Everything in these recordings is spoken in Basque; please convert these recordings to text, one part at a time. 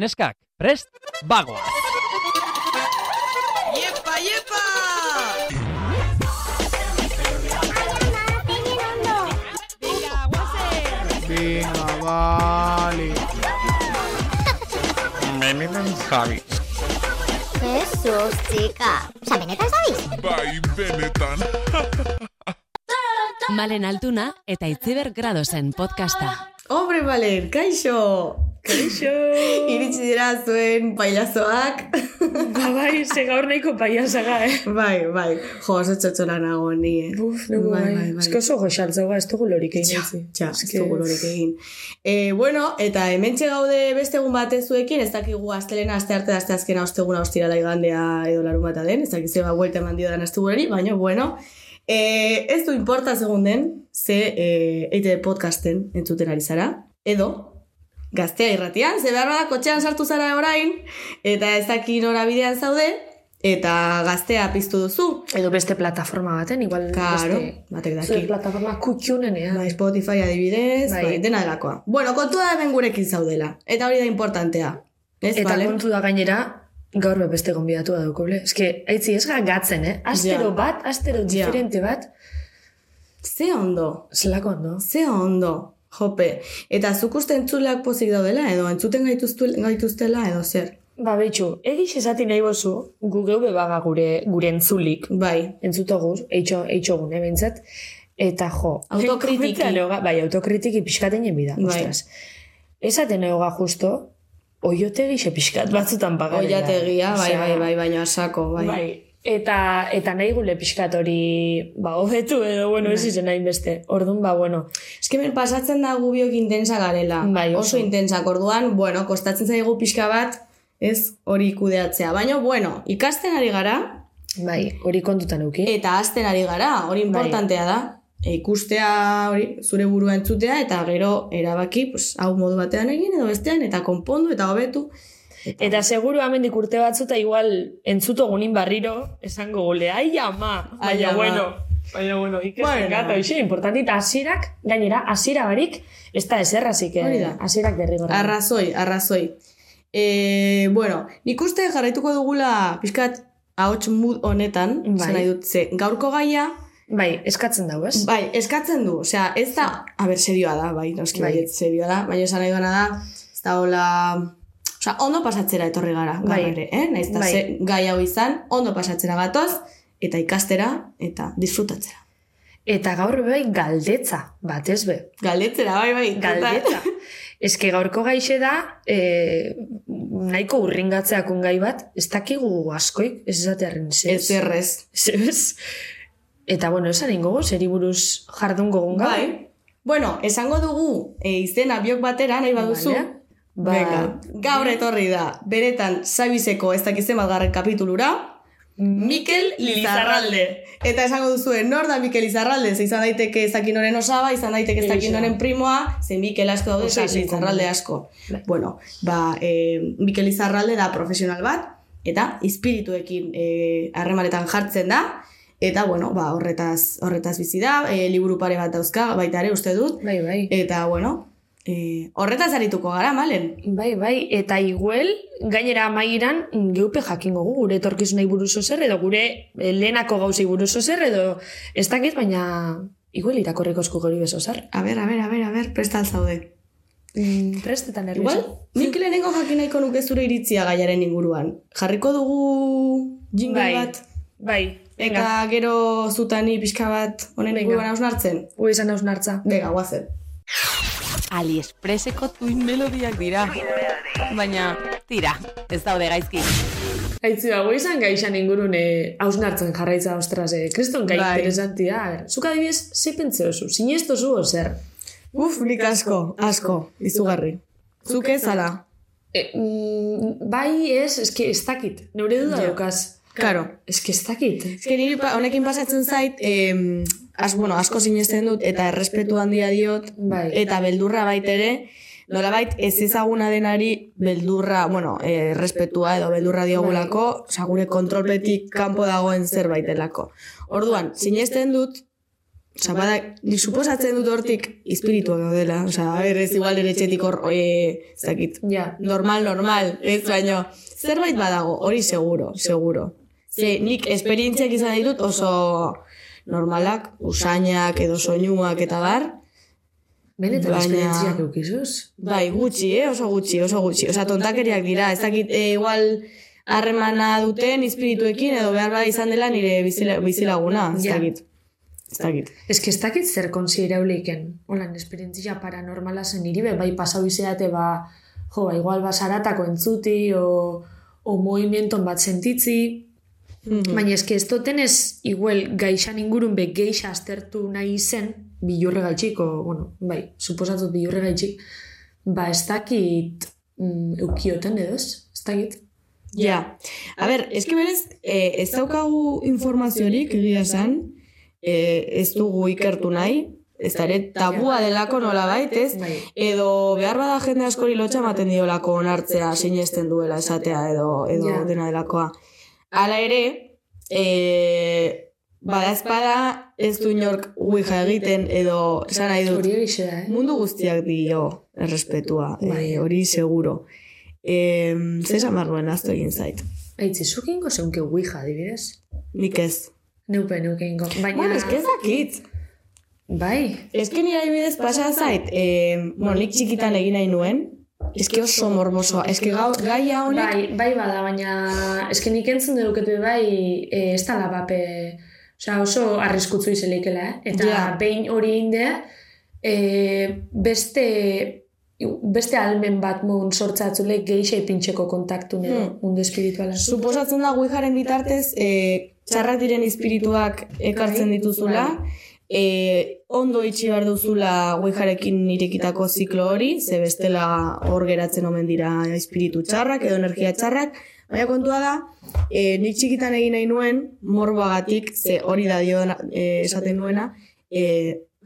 Neskak, prest, bagoa! Iepa, iepa! Venga, vale. Benetan Javi. Jesus, chica. Osa, benetan zabiz? Bai, benetan. Malen Altuna eta Itziber Gradosen podcasta. Hombre, Valen, kaixo! Kaixo! Iritsi dira zuen pailazoak. Ba bai, ze gaur nahiko paiasaga, eh? bai, bai. Jo, oso txotxola nago ni, eh? Uf, nugu bai, bai, bai. Esko oso goxaltzauga, ez dugu lorik egin Ja, ja, ez dugu lorik egin. E, bueno, eta hementxe gaude beste egun batez zuekin, ez dakigu astelena, aste arte, aste azkena, osteguna, ostirala igandea edo larun bata den, ez dakiz zeba buelta eman dio dan astegurari, baina, bueno, e, ez du importa segun den, ze e, eite podcasten entzuten ari zara, edo, gaztea irratian, ze behar bada kotxean sartu zara orain, eta ez daki norabidean zaude, eta gaztea piztu duzu. Edo beste plataforma baten, igual Karo, beste... batek daki. Zure plataforma kutxunenean. Bai, Spotify adibidez, bai. Bai. dena delakoa. Bueno, kontua da hemen gurekin zaudela. Eta hori da importantea. Ez, Eta bale? kontu da gainera, gaur be beste gonbidatu da dukoble. Ez que, aitzi, ez gatzen, eh? Astero Ja. bat, astero Ja. diferente bat, Ze ondo, zelako ondo. ze ondo, jope. Eta zuk uste entzuleak pozik daudela, edo entzuten gaituztela, edo zer. Ba, behitxu, egix esati nahi bozu, gu geu bebaga gure, gure entzulik, Bai, entzutoguz, eitxo, eitxo gune bentzat, eta jo, Autokritiki. bai, autokritiki pixkaten bida, Bai. ostras. Esaten neoga justo, oiotegi xe pixkat batzutan pagaren. oiategia, bai, bai, bai, baina asako, bai. Bai. Eta, eta nahi gule pixkat hori, ba, hobetu edo, bueno, Bai. ez izen hain beste. Orduan, ba, bueno, Ez que hemen pasatzen da gubiok intensa garela. Bai, oso. oso. intensak, orduan, bueno, kostatzen zaigu pixka bat, ez hori kudeatzea. Baina, bueno, ikasten ari gara, bai, hori kontutan euki. Eta hasten ari gara, hori importantea da. E, ikustea hori zure burua entzutea eta gero erabaki, pues, hau modu batean egin edo bestean eta konpondu eta hobetu. Eta seguru amendik urte batzuta igual entzuto gunin barriro esango gule, ai ama, Ai, baina bueno, baina bueno, ikesten gata, hoxe, importanti, eta asirak, gainera, asira barik, ez da eserrazik, da. asirak derrigorra. Arrazoi, arrazoi. E, bueno, nik uste jarraituko dugula pixkat ahots mood honetan, Bai. bai. nahi dut, ze, gaurko gaia, Bai, eskatzen dago, ez? bai, eskatzen du, osea, ez da, a ber, serioa da, bai, noski Bai. bai, serioa da, baina esan nahi duena da, ez da hola, osea, ondo pasatzera etorri gara, Bai. ere, eh? Naiz eta Bai. ze gai hau izan, ondo pasatzera gatoz, eta ikastera, eta disfrutatzera. Eta gaur bai galdetza, batez be. Galdetzera, bai, bai, Galdetza. Ez que gaurko gaixe da, e, nahiko urringatzeak gai bat, ez dakigu askoik, ez esatearen zez. Ez errez. Zez. Eta bueno, esan ingo, zeri buruz jardun gogun. Bai. Bueno, esango dugu e, izena biok batera, nahi baduzu. Vale. Ba- Venga, gaur etorri da, beretan Sabizeko ez dakizen malgarren kapitulura, Mikel Lizarralde. Eta esango duzue, nor da Mikel Lizarralde? Ze izan daiteke ez dakin noren osaba, izan daiteke ez dakin Egia. noren primoa, ze Mikel asko daude, sí, Lizarralde asko. Bai. Bueno, ba, e, Mikel Lizarralde da profesional bat, eta espirituekin eh, harremanetan jartzen da, eta bueno, ba, horretaz, horretaz bizi da, e, liburu pare bat dauzka, baita ere uste dut, Bai, bai. eta bueno, e, horretaz arituko gara, malen? Bai, bai, eta iguel, gainera amairan, geupe jakingo gu, gure etorkizunei buruz zer, edo gure eh, lehenako gauzei buruz zer, edo ez dakit, baina iguel irakorriko esku gori beso zer. A ber, a ber, a ber, a ber, prestal zaude. Mm, prestetan nervioso. Igual, nik lehenengo jakin nahiko nuke zure iritzia gaiaren inguruan. Jarriko dugu jingle Bai, bat, bai, eta venga, gero zutani pixka bat honen Venga. inguruan hausnartzen. hui izan hausnartza. Bega, guazen. AliExpresseko tuin melodiak dira. Baina, tira, ez daude gaizki. Aitzi hui izan gaixan ingurun eh, hausnartzen jarraitza, ostras, eh, kriston gai Bai. interesanti da. Zuk adibidez, ze pentze oso, sinesto zu o zer? Uf, nik asko, asko, izugarri. Zuk ez ala? E, mm, bai ez, eske ez dakit, neure duda Ja. daukaz. Karo. Eske ez dakit. Que niri pa- honekin pasatzen zait, em, az, bueno, asko sinesten dut, eta errespetu handia diot, Bai. eta beldurra baitere, nolabait ez ezaguna denari beldurra, bueno, eh, respetua edo beldurra diogulako, osea, gure kontrolpetik kanpo dagoen zerbait delako. Orduan, sinesten dut, Osa, bada, ni suposatzen dut hortik espirituak gaudela. Osa, a ber, ez igual ere etxetik hor, e, ez dakit, Ja. normal, normal, ez baino, zerbait badago, hori seguro, seguro. Ze nik esperientziak izan ditut oso normalak, usainak edo soinuak eta bar, Benetan Baina- esperientziak eukizuz. bai, gutxi, eh? oso gutxi, oso gutxi. Osa, tontakeriak dira, ez dakit, e, igual harremana duten espirituekin edo behar bada izan dela nire bizila, bizilaguna, ez Ja. dakit. Ez dakit. Ez que ez dakit zer konsiderauleiken. Holan, esperientzia paranormala zen niri, be, bai pasau izeate, ba, jo, ba, igual basaratako entzuti, o, o movimienton bat sentitzi, Mhm. Baina eske ez toten ez igual gaixan ingurun be geixa aztertu nahi zen, bilurre gaitxik, o, bueno, bai, suposatut bilurre gaitxik, ba ez dakit mm, eukioten edo ez, ez dakit. Ja. A ber, eski berez, eh, ez daukagu informaziorik, egia esan, eh, ez dugu ikertu nahi, ez da ere tabua delako nola bait, ez? Bai. Edo behar bada jende askori lotxa ematen diolako onartzea sinesten duela esatea edo, edo Ja. dena delakoa. Hala ere, e, bada espada ez du inork uija egiten edo esan nahi dut. Hori eh? Mundu guztiak dio errespetua, Bai. e, hori seguro. E, Zesan barruen aztu egin zait. Aitzi, zuk ingo zeunke ouija, adibidez? Nik ez. Neupe, neuke ingo. Baina, Bueno, ez dakit. bai, Eske nire adibidez pasa zait, e, bueno, nik txikitan egin nahi nuen, eske oso morbosoa, eske gau, gaia honek, bai, bai bada, baina eske nik entzun dedukete bai e, ez dala bape, osea oso arriskutzu izelikela, eh? Eta Ja. behin hori inde, e, beste beste almen bat mun sortzatzule geixa ipintxeko kontaktu edo Hmm. mundu espirituala. suposatzen da guijaren bitartez, e, txarrak diren espirituak ekartzen dituzula, e, ondo itxi behar duzula guijarekin irekitako ziklo hori, ze bestela hor geratzen omen dira espiritu txarrak edo energia txarrak, baina kontua da, e, nik txikitan egin nahi nuen, morboagatik, ze hori da dio e, esaten nuena, e,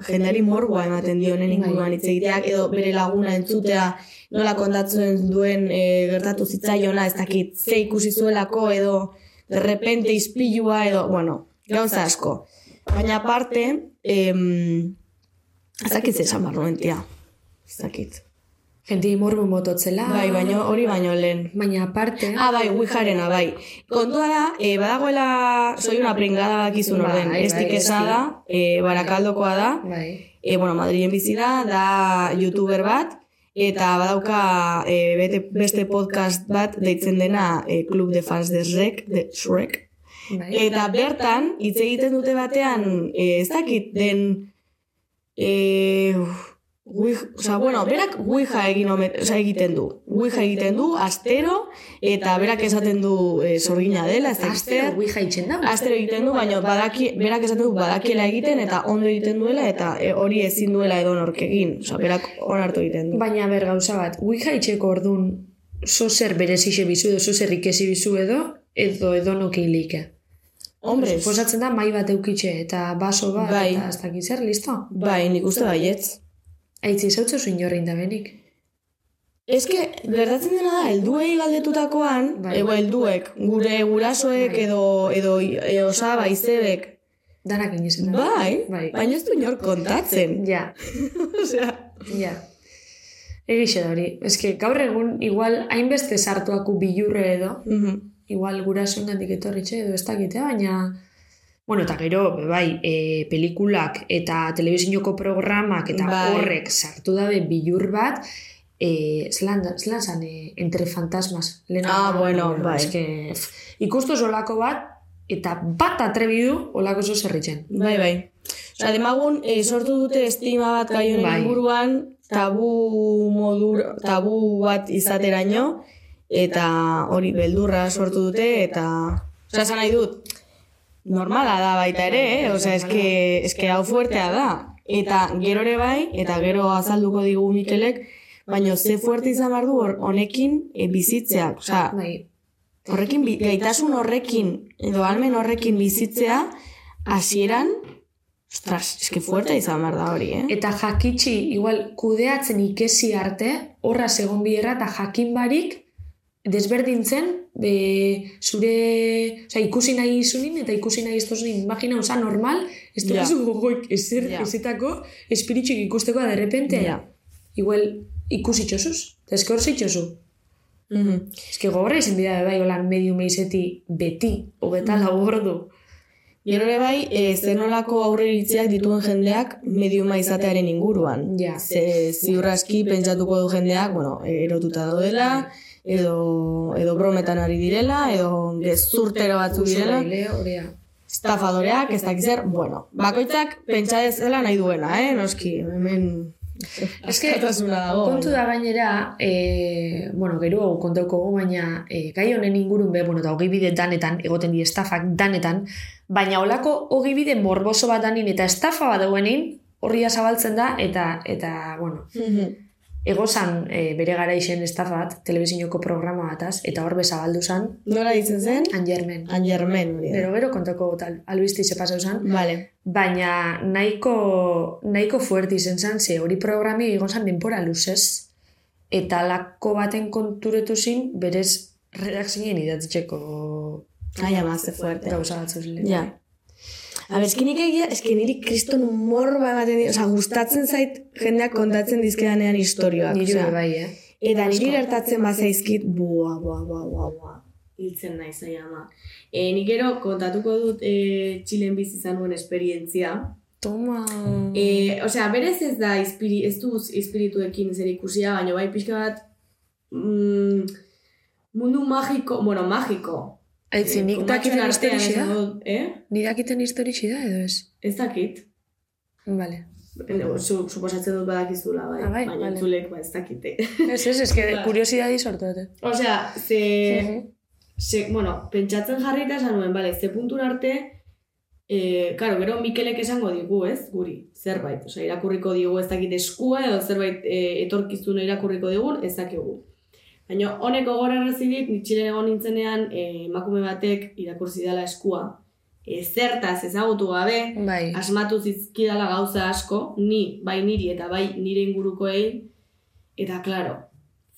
jendeari morboa ematen dionen inguruan hitz egiteak, edo bere laguna entzutea, nola kontatzen duen e, gertatu zitzaiona, ez dakit, ze ikusi zuelako, edo de repente ispilua, edo, bueno, gauza asko. Baina aparte, em, ez dakit zesan barruen, tia. Ez dakit. Jenti morbu mototzela. Bai, baino, hori baino lehen. Baina aparte... Ah, bai, Ouijarena, bai. Kontua da, e, badagoela, soy una pringada bakizun Bai, orden. bai, Estik esa eski. da, e, barakaldokoa da, Bai. e, bueno, Madrilen bizi da, da youtuber bat, eta badauka e, bete, beste podcast bat deitzen dena e, Club de Fans de Shrek, de Shrek. Bai. Eta bertan, hitz egiten dute batean, e, ez dakit den, e, Ouija, oza, bueno, berak Ouija egin ome, oza, egiten du. Ouija egiten du, astero, eta berak esaten du e, sorgina dela, ez dakit Astero ouija itxen da. Astero egiten du, baina badaki, berak esaten du badakiela egiten eta ondo egiten duela eta e, hori ezin duela edo egin. Osa, berak onartu egiten du. Baina ber gauza bat, ouija itxeko ordun zo zer berezixe bizu edo zo zer ikesi bizu edo, edo edo hilike. Hombre, Suposatzen da mai bat eukitxe eta baso bat Bai. eta ez dakit zer, listo? bai, nik uste baietz. Aitzi zautzo zu inorrein da benik. Eske, gertatzen dena da, helduei galdetutakoan, Bai. ego helduek, gure gurasoek Bai. edo, edo e, osaba, izebek, Danak inizen da. bai, Bai. baina ez du inor kontatzen. Ja, Osea, ja. Egixe da hori. Eske gaur egun igual hainbeste sartuaku bilurre edo, mhm. Igual gurasoen gandik etorritxe edo ez dakitea, baina... Bueno, eta gero, bai, e, pelikulak eta telebizinoko programak eta Bai. horrek sartu dabe bilur bat, e, zelan, zelan zan, e, entre fantasmas. Lehena, Ah, bueno, bai. Eske, ikustu olako bat, eta bat atrebidu olako zo zerritzen. Bai, bai. Osa, demagun, e, sortu dute estima bat gai honen Bai. inguruan, tabu modur, tabu bat izateraino, eta hori beldurra sortu dute, eta... Osa, esan nahi dut, normala da baita ere, eh? Osa, eske, eske hau fuertea da. Eta gero ere bai, eta gero azalduko digu Mikelek, baina ze fuerte izan behar du honekin e, bizitzeak. Osa, Bai, horrekin, gaitasun horrekin, edo almen horrekin bizitzea, hasieran, ostras, eske fuerte izan behar da hori, eh? Eta jakitxi, igual, kudeatzen ikesi arte, horra segon biherra eta jakin barik, desberdintzen, be, zure, oza, ikusi nahi izunin eta ikusi nahi ez tozunin, imagina, oza, normal, ez Ja. dugu gogoik ezer Ja. ezetako espiritxik ikusteko da, de repente, Ja. igual ikusi txosuz, eta eske hor zeitxozu. Mhm. Eske gogorra izan dira, bai, holan medium eizeti beti, hogeta lau ordu. Gero ere bai, e, zer nolako aurreiritziak dituen jendeak mediuma izatearen inguruan. Ja. Ze ziurraski pentsatuko du jendeak, bueno, erotuta daudela, edo, edo brometan ari direla, edo gezurtero batzu direla, estafadoreak, ez dakiz zer, bueno, bakoitzak pentsa dezela nahi duena, eh, noski, hemen... Eske, dago. kontu da gainera, e, bueno, gero kontauko baina e, gai honen ingurun be, bueno, eta hogei bide danetan, egoten di estafak danetan, baina olako hogei bide morboso bat danin eta estafa bat dauenin, horria zabaltzen da, eta, eta bueno, egozan e, bere gara estafa bat, telebizinoko programa bataz, eta hor bezabaldu zan, Nola ditzen zen? Hori da. Gero, gero kontako tal, albizti pasau zan, Vale. baina nahiko, nahiko fuerte izen zan, ze hori programi egon zan denpora luzez, eta lako baten konturetu zin, berez redakzinen idatzitzeko Ai, ama, ze fuerte. gauza batzu ziren. Ja. A ber, eskin egia, eskin niri kriston morba ematen di, oza, gustatzen zait jendeak kontatzen dizkedanean historioak. Nire osea. bai, eh? Eta niri gertatzen bazaizkit, bua, bua, bua, bua, bua. Hiltzen nahi zai ama. E, nik gero kontatuko dut e, Txilen bizi izan nuen esperientzia. Toma... E, osea, berez ez da, ispiri, ez du espirituekin zer ikusia, baina bai pixka bat mm, mundu magiko, bueno, magiko. Aitzi, nik Komatxoen dakiten historixi da? Eh? Nik dakiten historixi da, edo ez? Ez dakit. Vale. Su, suposatzen dut badakizula, bai. Ah, bai, baina vale. entzulek, ba, ez dakite. Ez, ez, ez, que kuriosidadi sortu dute. Osea, ze, ze, bueno, pentsatzen jarrita esan nuen, bale, ze puntun arte, e, karo, gero Mikelek esango digu, ez, guri, zerbait. Osea, irakurriko digu ez dakit eskua, edo zerbait e, etorkizuna irakurriko digun, ez dakigu. Baina honek gogorarazi dit, nitxilen egon nintzenean, e, emakume batek irakurzi dela eskua, e, zertaz ezagutu gabe, Bai. asmatu zizkidala gauza asko, ni, bai niri eta bai nire ingurukoei, eta claro,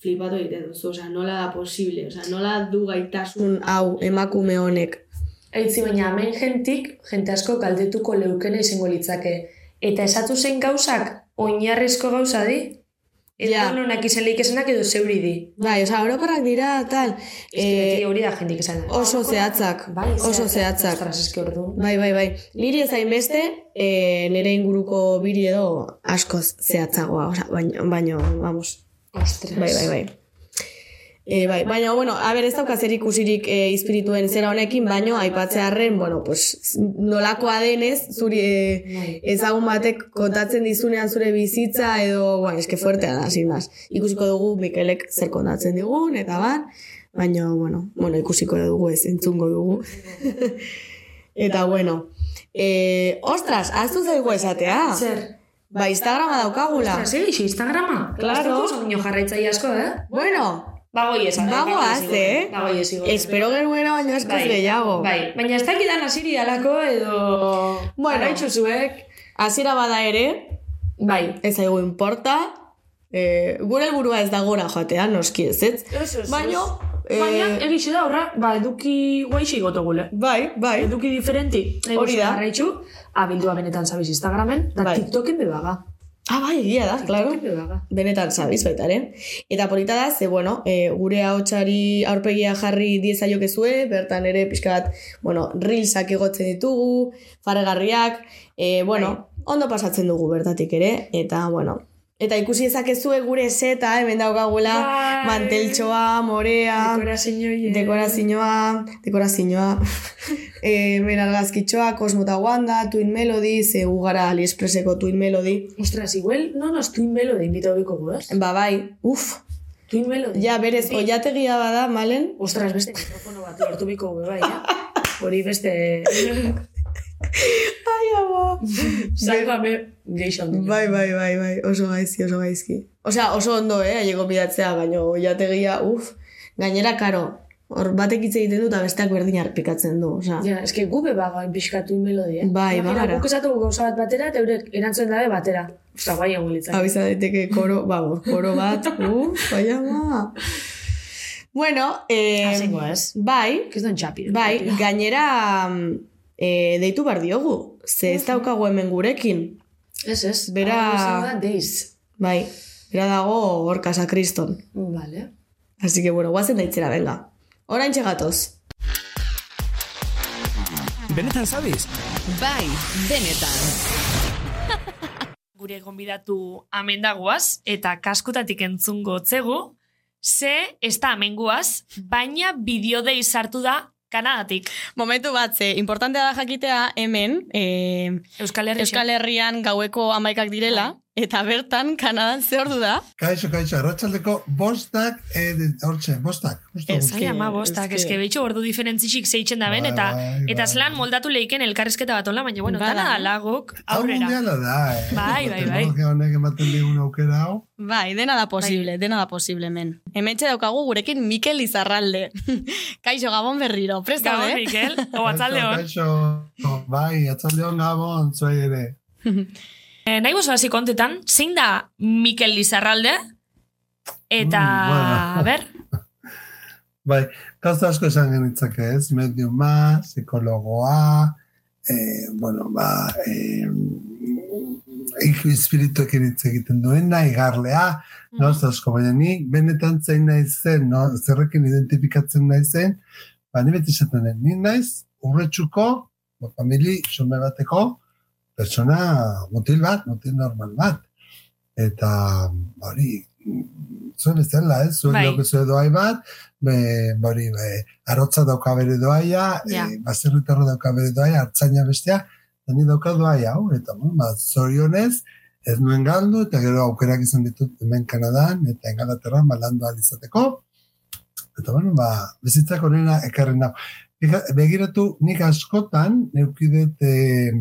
flipatu egiten duzu, osea, nola da posible, osea, nola du gaitasun hau emakume honek. Aitzi, baina hemen jentik, jente asko galdetuko leukena izango litzake. Eta esatu zein gauzak, oinarrizko gauza di? Eta Ja. nonak izan lehik esanak edo zeuri di. Bai, osea, orokorrak dira, tal, Ez que beti hori da jentik esan. oso zehatzak, Bai, oso zehatzak. Eske ordu. Bai, bai, bai. Niri ez beste, e, nire inguruko biri edo askoz zehatzagoa, osea, baino, baino, vamos, Ostras. Bai, bai, bai. E, bai, baina, bueno, a ber, ez dauka zer ikusirik e, izpirituen zera honekin, baino, aipatzearren, bueno, pues, nolakoa denez, zuri e, Bai. ezagun batek kontatzen dizunean zure bizitza, edo, bueno, eske fuertea da, sin más. Ikusiko dugu, Mikelek zer kontatzen digun, eta bar, baina, bueno, bueno, ikusiko dugu ez, entzungo dugu. eta, bueno, e, ostras, aztu zaigu esatea. Zer? Ba, Instagrama daukagula. Ostras, egin, Instagrama? Claro. Dut jarraitzaile asko, eh? Bueno, Bagoi esan. Bagoaz, eh? Bagoi ez espero genuena baino askoz gehiago. Bai, baina ez dakidan asiri alako edo... Bueno. Araitzu zuek. Hasiera bada ere, Bai. ez zaigu importa, e, gure helburua ez da gora joatea, noski ez, ez? Ez, Baino, eh, Baina, egixe da, horra, ba, eduki guaixi gotogule. bai, bai, Eduki diferenti. Hori da. Jarraitzu, abildua benetan zabiz Instagramen, da Bai. TikToken bebaga. Ah, bai, egia da, bebaga. Benetan zabiz baita ere. Eta polita da, ze, bueno, e, gure ahotsari aurpegia jarri diezaiokezue, bertan ere pixka bat, bueno, reelsak egotzen ditugu, fargarriak, e, bueno, ondo pasatzen dugu bertatik ere, eta, bueno, eta ikusi ezakezue gure seta, hemen daukagula, Bai. manteltxoa, morea, Dekorazioa. dekorazioa, dekorazioa, e, ben argazkitxoa, Cosmo eta Wanda, Twin Melody, ze gu gara AliExpresseko Twin Melody, Ostras, igual, no nos Twin Melody invita biko gu, ez? ba bai, uf, Twin Melody. Ja, berez, oiategia bada, malen? Ostras, beste mikrofono bat lortu biko bai, eh? Hori beste... Ai, ama. Sálvame, geixo handi. Bai, bai, bai, bai, oso gaizki, oso gaizki. Osea, oso ondo, eh, aiego bidatzea, baina oiategia, uf, gainera, karo, hor batek hitz egiten du eta besteak berdin arpikatzen du, osea. Ja, eske gu bebagoa pixkatu eh? Bai, bagara. Guk esatu gauza bat batera, eta eurek erantzuen dabe batera. Osta, guai egon litzak. Hau izan daiteke koro, babo, koro bat, uf, bai ama. Bueno, eh, Hasengo ez. bai, Ez don txapi. bai, gainera eh, deitu bar diogu. Ze ez daukagu hemen gurekin. Ez, ez. Bera- da, deiz. Bai, bera dago hor kasakriston. Vale. Así que bueno, guazen daitzera, venga. Orain txegatoz. Benetan zabiz? Bai, benetan. gure gonbidatu amendagoaz eta kaskutatik entzungo gotzegu, ze ez da amenguaz, baina bideodei sartu da Kanadatik. Momentu bat, ze, importantea da jakitea hemen, e, Euskal Herri. Euskal Herrian gaueko amaikak direla, eta bertan Kanadan ze ordu da? Kaixo, kaixo, arratsaldeko bostak, eh, hortxe, bostak. Ez, ai, ama bostak, eske- eske behitxo ordu diferentzixik zeitzen da ben, Bai, eta bai, eta bai. zelan moldatu leiken elkarrizketa bat hola, baina bueno, Bada. dana da lagok Hau aurrera. mundiala da, eh? Bai, bai, bai. Teknologia honek ematen digun aukera hau. Bai, dena da posible, dena da posible hemen. Hemen daukagu gurekin Mikel Izarralde. Kaixo, Gabon berriro, presta, Gabon, eh? Mikel, o atzalde hon. Kaixo, kaixo, bai, atzalde hon gabon, zuei ere. Eh, nahi bozo hasi kontetan, zein da Mikel Lizarralde? Eta, Mm, bueno. ber, Bai, gauza asko esan genitzake ez, mediuma, psikologoa, eh, bueno, ba, eh, espirituekin hitz egiten duena, igarlea, gauza asko, baina ni benetan zein naiz zen, no? zerrekin identifikatzen naiz zen, ba, ni beti esaten ni naiz urretxuko, ba, famili, xume bateko, pertsona mutil bat, mutil normal bat. Eta, ba, hori, zuen ez dela, ez? Zuen Bai. zuen doai bat, be, ba, hori, be, arotza dauka bere doaia, Ja. e, baserritarro dauka bere doaia, hartzaina bestea, ni dauka doaia, hau, eta, ba, zorionez, ez nuen galdu, eta gero aukerak izan ditut hemen Kanadan, eta engalaterran balandu alizateko, eta, bueno, ba, bizitzak onena ekarri nau. Begiratu, nik askotan, neukidet, e,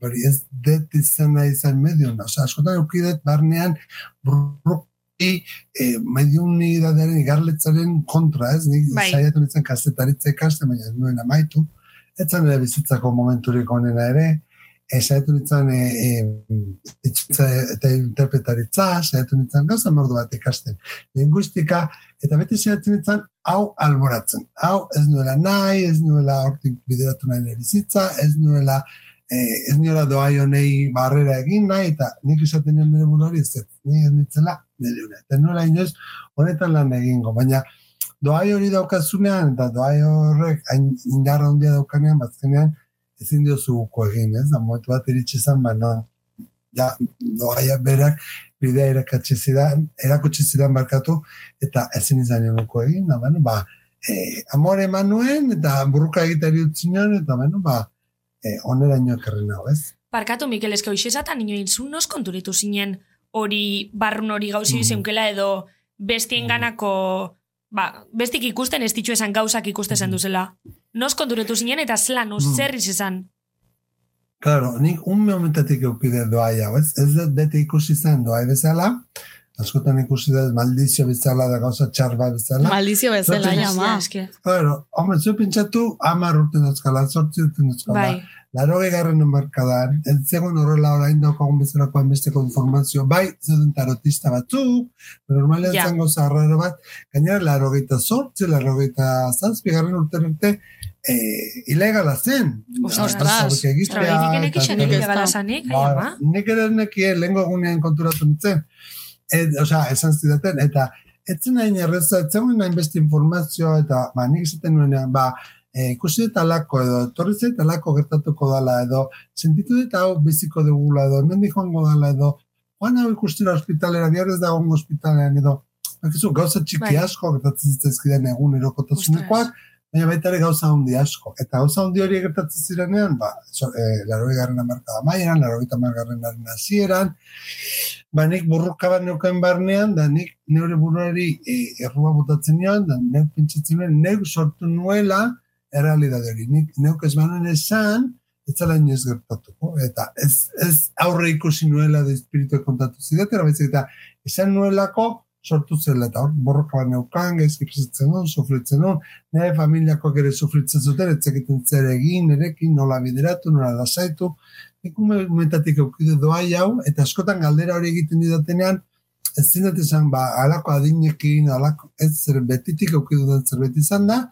hori ez det izan nahi izan mediuna, oza, askotan neukidet barnean burruki e, mediunidadearen igarletzaren kontra, ez? Nik Bai. saiatu nintzen kazetaritza ikasten, baina ez nuen amaitu. Etzan ere bizitzako momenturik onena ere, e, saiatu nintzen e, e, itxitza eta interpretaritza, saiatu nintzen gauza mordu bat ikasten. Linguistika, eta beti saiatu nintzen hau alboratzen. Hau ez nuela nahi, ez nuela hortik bideratu nahi nire ez nuela eh, ez nuela doai honei barrera egin nahi, eta nik esaten nion nire buruari ez ez, ni ez nitzela nire. Eta nuela inoiz honetan lan egingo, baina doai hori daukazunean, eta doai horrek hain indarra handia daukanean, bazkenean ezin diozu uko egin, ez? Da momentu bat iritsi zen, baina ja, doaia berak bidea erakatsi zidan, erakutsi zidan barkatu, eta ezin izan uko egin, da, bueno, ba, eh, amore eman nuen, eta burruka egitari utzi nion, eta, bueno, ba, eh, onera ino nau, ez? parkatu Mikel, eske hoxezatan inoin zu nos konturitu zinen hori barrun hori gauzi Mhm. zeunkela edo bestien ganako, ba, bestik ikusten ez ditu esan gauzak ikuste zen Mhm. duzela. Nos konturitu zinen eta zelan, Mhm. zerriz esan. Claro, nik un momentatik eukide doai hau, ez? Ez dut beti ikusi zen doai bezala, askotan ikusi dut maldizio bezala da gauza txarba bezala. Maldizio bezala, jama. eske. Claro, hombre, zu pentsatu amar urte dauzkala, sortzi urte dauzkala. Bai, Laro garren markadan, ez zegoen horrela orain daukagun bezalako hainbesteko informazio, bai, zeuden tarotista batzuk, normalean yeah. zango zarraro bat, gainera laro gehieta sortzi, laro gehieta zazpi garren urte arte, eh, ilegala zen. Ostras. Ekixen nik ez ilegala zanik, Ba, ama. nik ere nekien lehenko egunean konturatu nintzen. Et, osea, esan zidaten, eta etzen nahi erreza, etzen nahi beste informazioa, eta ba, nik esaten nuenean, ba, e, ikusi dut alako edo, etorri zait alako gertatuko dala edo, sentitu dut hau biziko dugula edo, hemen joango dala edo, joan hau ikustera ospitalera, bihar ez dago ospitalean edo, Bakizu, gauza txiki Bai. asko gertatzen zitzaizkiden egun erokotasunekoak, baina baita ere gauza handi asko. Eta gauza handi hori gertatzen zirenean, ba, so, e, laro garren amarka da maieran, laro garren hasieran, ba, nik burruka bat neuken barnean, da nik neure buruari e, errua botatzen nion, da neuk pentsatzen nuen, neuk sortu nuela errealidade hori. Nik neuk ez banuen esan, ez zela inoiz gertatuko. Eta ez, ez aurre ikusi nuela da espiritu kontatu zidatera, baizik eta esan nuelako sortu zela, eta hor, borroka bat neukan, gaizki presatzen duen, sufritzen duen, nire familiakoak ere sufritzen zuten, etzekiten zer egin, nerekin, nola bideratu, nola lasaitu, nik umetatik eukide doai hau, eta askotan galdera hori egiten didatenean, ez zinat esan, ba, alako adinekin, alako, ez zer betitik eukidudan zerbait izan da,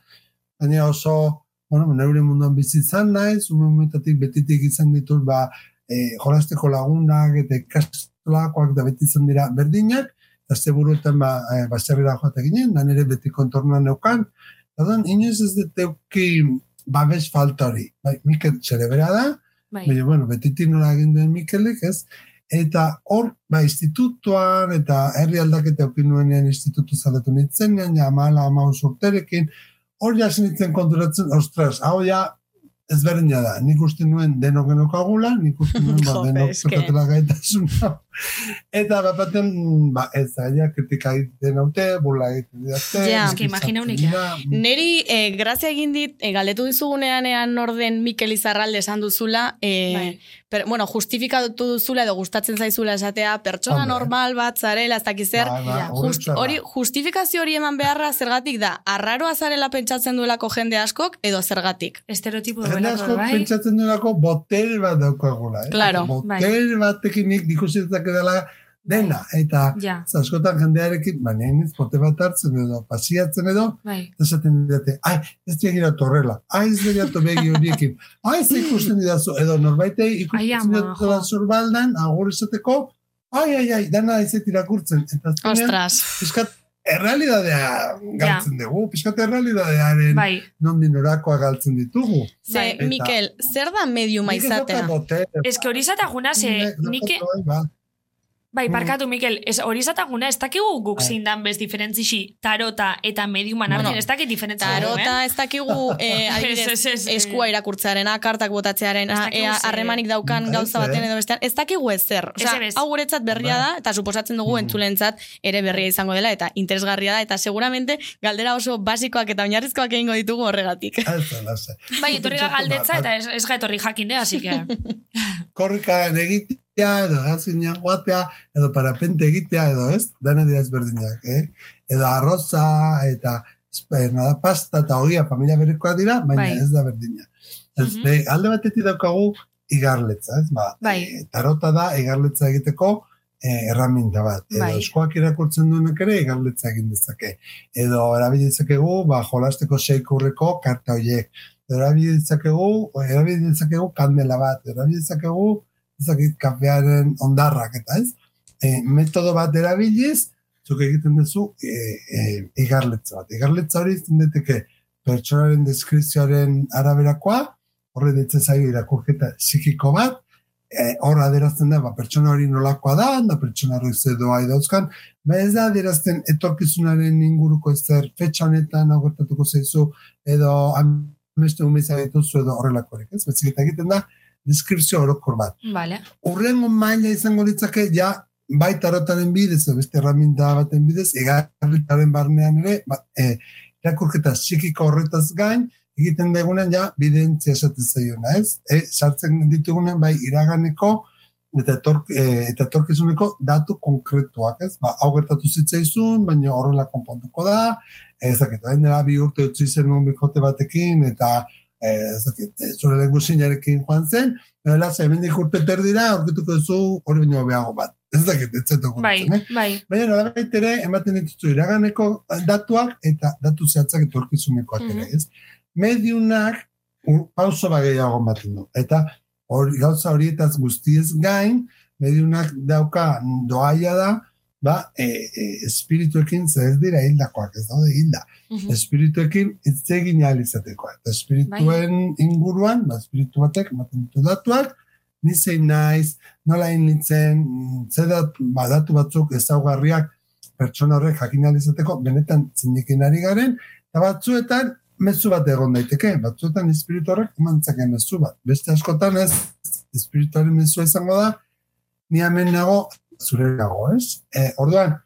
baina oso, bueno, neure munduan bizi izan naiz, ume momentatik betitik izan ditut, ba, e, jolasteko lagunak eta ikastolakoak da beti izan dira berdinak, eta ze buruetan ba, e, baserrera joate ginen, da nire beti kontornoan neukan, eta inoiz ez dut euki babes falta hori. Bai, Mikel zerebera da, Bai. baina, bueno, betitik nola egin duen Mikelek, ez? Eta hor, ba, institutuan, eta herri aldaketa eukin nuenean institutu zaletu nintzenean, ja, amala, amaus urterekin, hor ja nintzen konturatzen, ostras, hau ja, ezberdina da. Nik uste nuen denok genokagula, nik uste nuen ba, denok zertatela gaitasuna. Eta bapaten, ba, ez da, ja, kritika egiten haute, bula egiten didate. Ja. Eske, imagina unik, dira, Neri, eh, grazia egin dit, eh, galdetu dizugunean ean orden Mikel Izarralde esan duzula, eh, Bai. per, bueno, justifikatu duzula edo gustatzen zaizula esatea, pertsona Hombre. normal bat zarela, ez dakiz zer, Ba, ba, Just, hori, justifikazio hori eman beharra zergatik da, arraroa zarela pentsatzen duelako jende askok, edo zergatik. Estereotipo Jende duelako, asko bai? pentsatzen duelako botere bat daukagula. Eh? Claro. Botere batekin nik ikusitzak dela dena. Eta Ja, ez askotan jendearekin, baina iniz pote bat hartzen edo, pasiatzen edo, bai. esaten didate, ai, ez diagira torrela, ai, ez diagira begi horiekin, ai, ez ikusten didazu, edo norbaitei Ai, ikusten jo. zurbaldan, agur esateko, ai, ai, ai, dana izet irakurtzen. Eta azkenean, Ostras, Piskat, errealidadea galtzen dugu, piskat errealidadearen Bai, nondin orakoa galtzen ditugu. ze, Eta- Mikel, zer da mediuma ez izatea? Ez que hori zataguna, ze, nik- nik, bai, ba. bai, parkatu, Mikel, ez hori zataguna, ez dakigu guk Bai. zindan bez diferentzixi tarota eta mediuman Bueno, ez dakit diferentzia Tarota ez dakigu, eh, adibidez, Ez, ez, ez, eskua irakurtzearena, kartak botatzearen, harremanik daukan Ez, gauza baten edo bestean, ez dakigu ez zer. Ez. hau guretzat berria da, eta suposatzen dugu Mm. entzulentzat ere berria izango dela, eta interesgarria da, eta seguramente galdera oso basikoak eta oinarrizkoak egingo ditugu horregatik. Bai, etorri galdetza eta ez, ez ga etorri jakinde, así que... Korrikan egitea, edo gazinean joatea, edo parapente egitea, edo ez, dana dira ezberdinak, eh? Edo arroza, eta nada, pasta eta ogia familia berekoa dira, baina Bai. ez da berdina. Ez, Mhm. be, alde batetik daukagu igarletza, ez? Ba, Bai. eh, tarota da igarletza egiteko eh, erraminta bat. Edo Bai. eskoak irakurtzen duenak ere igarletza egin dezake. Edo erabili dezakegu, ba, jolasteko seikurreko karta horiek. Erabili dezakegu, erabili dezakegu kandela bat. Erabili dezakegu, ezakit, kafearen ondarrak, eta ez? E, metodo bat erabiliz, zuk egiten duzu e, e, igarletza bat. Igarletza hori izan daiteke pertsonaren deskripzioaren araberakoa, horre ditzen zaio irakurketa psikiko bat, e, hor adierazten da, ba, pertsona hori nolakoa da, da pertsona hori ze doa idauzkan, ba ez da adierazten etorkizunaren inguruko ezer fetxa honetan agertatuko zaizu, edo ameste umeza dituzu edo horrelakorik, ez? Betzik eta egiten da, deskripzio orokor bat Vale. urrengo maila izango litzake ja bai tarotaren bidez, beste erraminta baten bidez, egarritaren barnean ere, ba, e, irakurketa psikiko horretaz gain, egiten degunen ja bidentzia esaten zaiona, ez? E, sartzen ditugunen bai iraganeko eta, etork, e, eta etorkizuneko datu konkretuak, ez? Ba, hau gertatu zitzaizun, baina horrela konpontuko da, ez dakit, orain dela bi urte utzi zen un bikote batekin, eta eh, ez dakit, eh, zure lengusinarekin joan zen, Bela, ze hemendik urte terdira, aurkituko duzu hori baino behago bat. Ez dakit, ez zetu Bai, eh? bai. Baina nolabait ere, ematen dituzu iraganeko datuak eta datu zehatzak etorkizunekoak ere, Mhm. ez? Mediunak u- pauso bat gehiago ematen du. Eta hori, gauza horietaz guztiez gain, mediunak dauka doaia da, ba, e, e, espirituekin ze ez dira hildakoak, ez daude hilda. Mhm. Espirituekin hitz egin ahal izatekoa. Eta espirituen inguruan, ba, espiritu batek, ematen ditu datuak, ni zein naiz, nola nintzen, mm, ze dat, ba, datu batzuk ezaugarriak pertsona horrek jakin ahal izateko, benetan zindikin ari garen, eta batzuetan mezu bat egon daiteke, batzuetan espiritu horrek eman dezaken mezu bat. Beste askotan ez, espirituaren mezua izango da, ni hemen nago, zure nago, ez? E, orduan,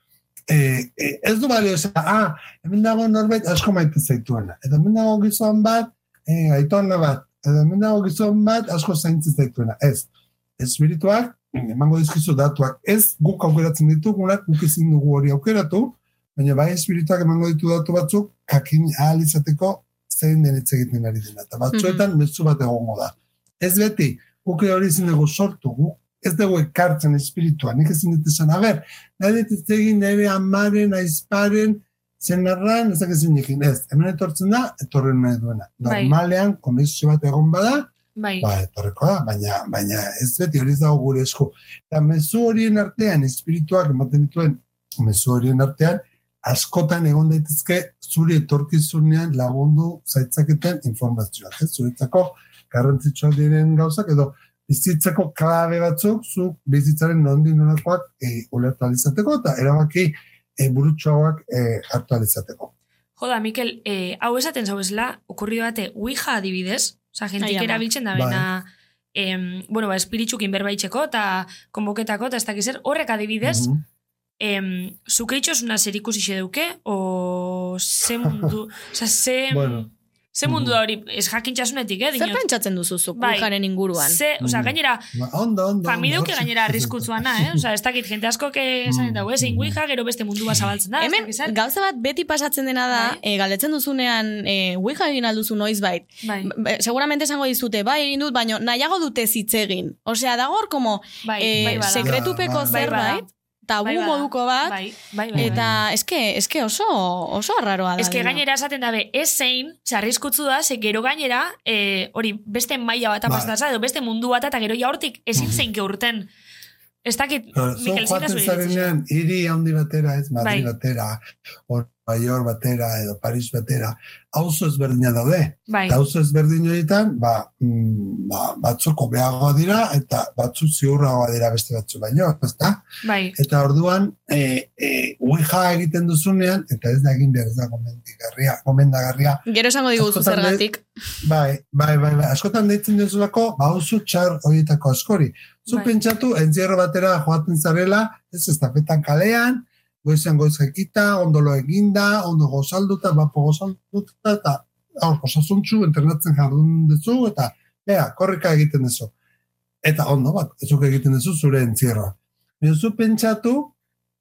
e, e, ez du balio esan, ah, hemen dago norbait asko maite zaituena. Eta hemen dago gizon bat, e, aitona bat. Eta hemen dago gizon bat asko zaintzen zaituena. Ez, espirituak, emango dizkizu datuak. Ez guk aukeratzen ditugunak, guk ezin dugu hori aukeratu, baina bai espirituak emango ditu datu batzuk, jakin ahal izateko zein den hitz egiten ari dena. Eta batzuetan mezu bat egongo da. Ez beti, guk hori ezin dugu sortu, guk ez dugu ekartzen espiritua, nik ezin dut esan, a ber, nahi dut egin nire amaren, aizparen, zen narran, ez dakizin ekin, ez, hemen etortzen da, etorren nahi duena. Bai. Normalean, konexio bat egon bada, Bai. ba, etorreko da, baina, baina ez beti hori ez dago gure esku. Eta mezu horien artean, espirituak ematen dituen, mezu horien artean, askotan egon daitezke zuri etorkizunean lagundu zaitzaketen informazioak. Ez? Zuretzako garrantzitsuak diren gauzak edo bizitzako klabe batzuk zu bizitzaren nondi nonakoak e, ulertu alizateko eta erabaki e, burutsuagoak e, hartu alizateko. Joda, Mikel, eh, hau esaten zau esela, okurri bate, Ouija adibidez, oza, jentik ama. erabiltzen da Bai. bena, em, bueno, ba, espiritzukin berbaitzeko, eta konboketako, eta ez dakiz zer, horrek adibidez, Mhm. em, zuke itxosuna zer ikusi duke, o ze mundu, oza, ze, Bueno. Ze mundu da hori, ez jakintxasunetik, eh, Zer dinot. pentsatzen duzuzuk Bai. Oujaren inguruan? Ze, oza, Mhm. gainera, Ba, ondo, gainera oso- arriskutzuana, eh? Osa, ez dakit, jente asko esan eta, ez, egin Ouija, gero beste mundua zabaltzen da, Hemen, zer. gauza bat beti pasatzen dena da, Bai. eh, galdetzen duzunean, eh, Ouija egin alduzu noiz bait. Bai, seguramente esango dizute, bai egin dut, baina nahiago dute hitz egin. Osea, dagor como bai, eh, bai, sekretupeko Bai, bai, zerbait, tabu Bai, bada. moduko bat, Bai, bai, bai. eta eske, eske oso, oso arraroa da. Dena. gainera esaten dabe, ez zein, zarrizkutzu da, ze gero gainera, eh, hori, beste maila bat Bai. apaztaza, edo beste mundu bat, eta gero ja hortik ezin Mhm. zein urten. Ez dakit, Zu Mikel, zita joaten zure zarenean, hiri handi batera, ez Madrid Bai. batera, Nueva York batera, edo Paris batera, auzo ezberdina daude. Bai, Eta auzo ezberdin horietan, ba, mm, ba, batzuk hobeagoa dira, eta batzuk ziurragoa dira beste batzu baino, ezta? bai, Eta orduan, e, e, Ouija egiten duzunean, eta ez da egin behar, ez da gomendagarria, gomendagarria, Gero esango diguzu zergatik. Bai, bai, bai, bai. Askotan deitzen duzulako, ba, oso txar horietako askori. Zu Bai. pentsatu, entzierro batera joaten zarela, ez estafetan kalean, goizan goiz jakita, ondolo eginda, ondo gozalduta, bapo gozalduta, eta hor, osasuntxu, entrenatzen jardun duzu, eta, bea, korrika egiten duzu. Eta ondo bat, ezuk egiten duzu zure entzierroa. Baina zu pentsatu,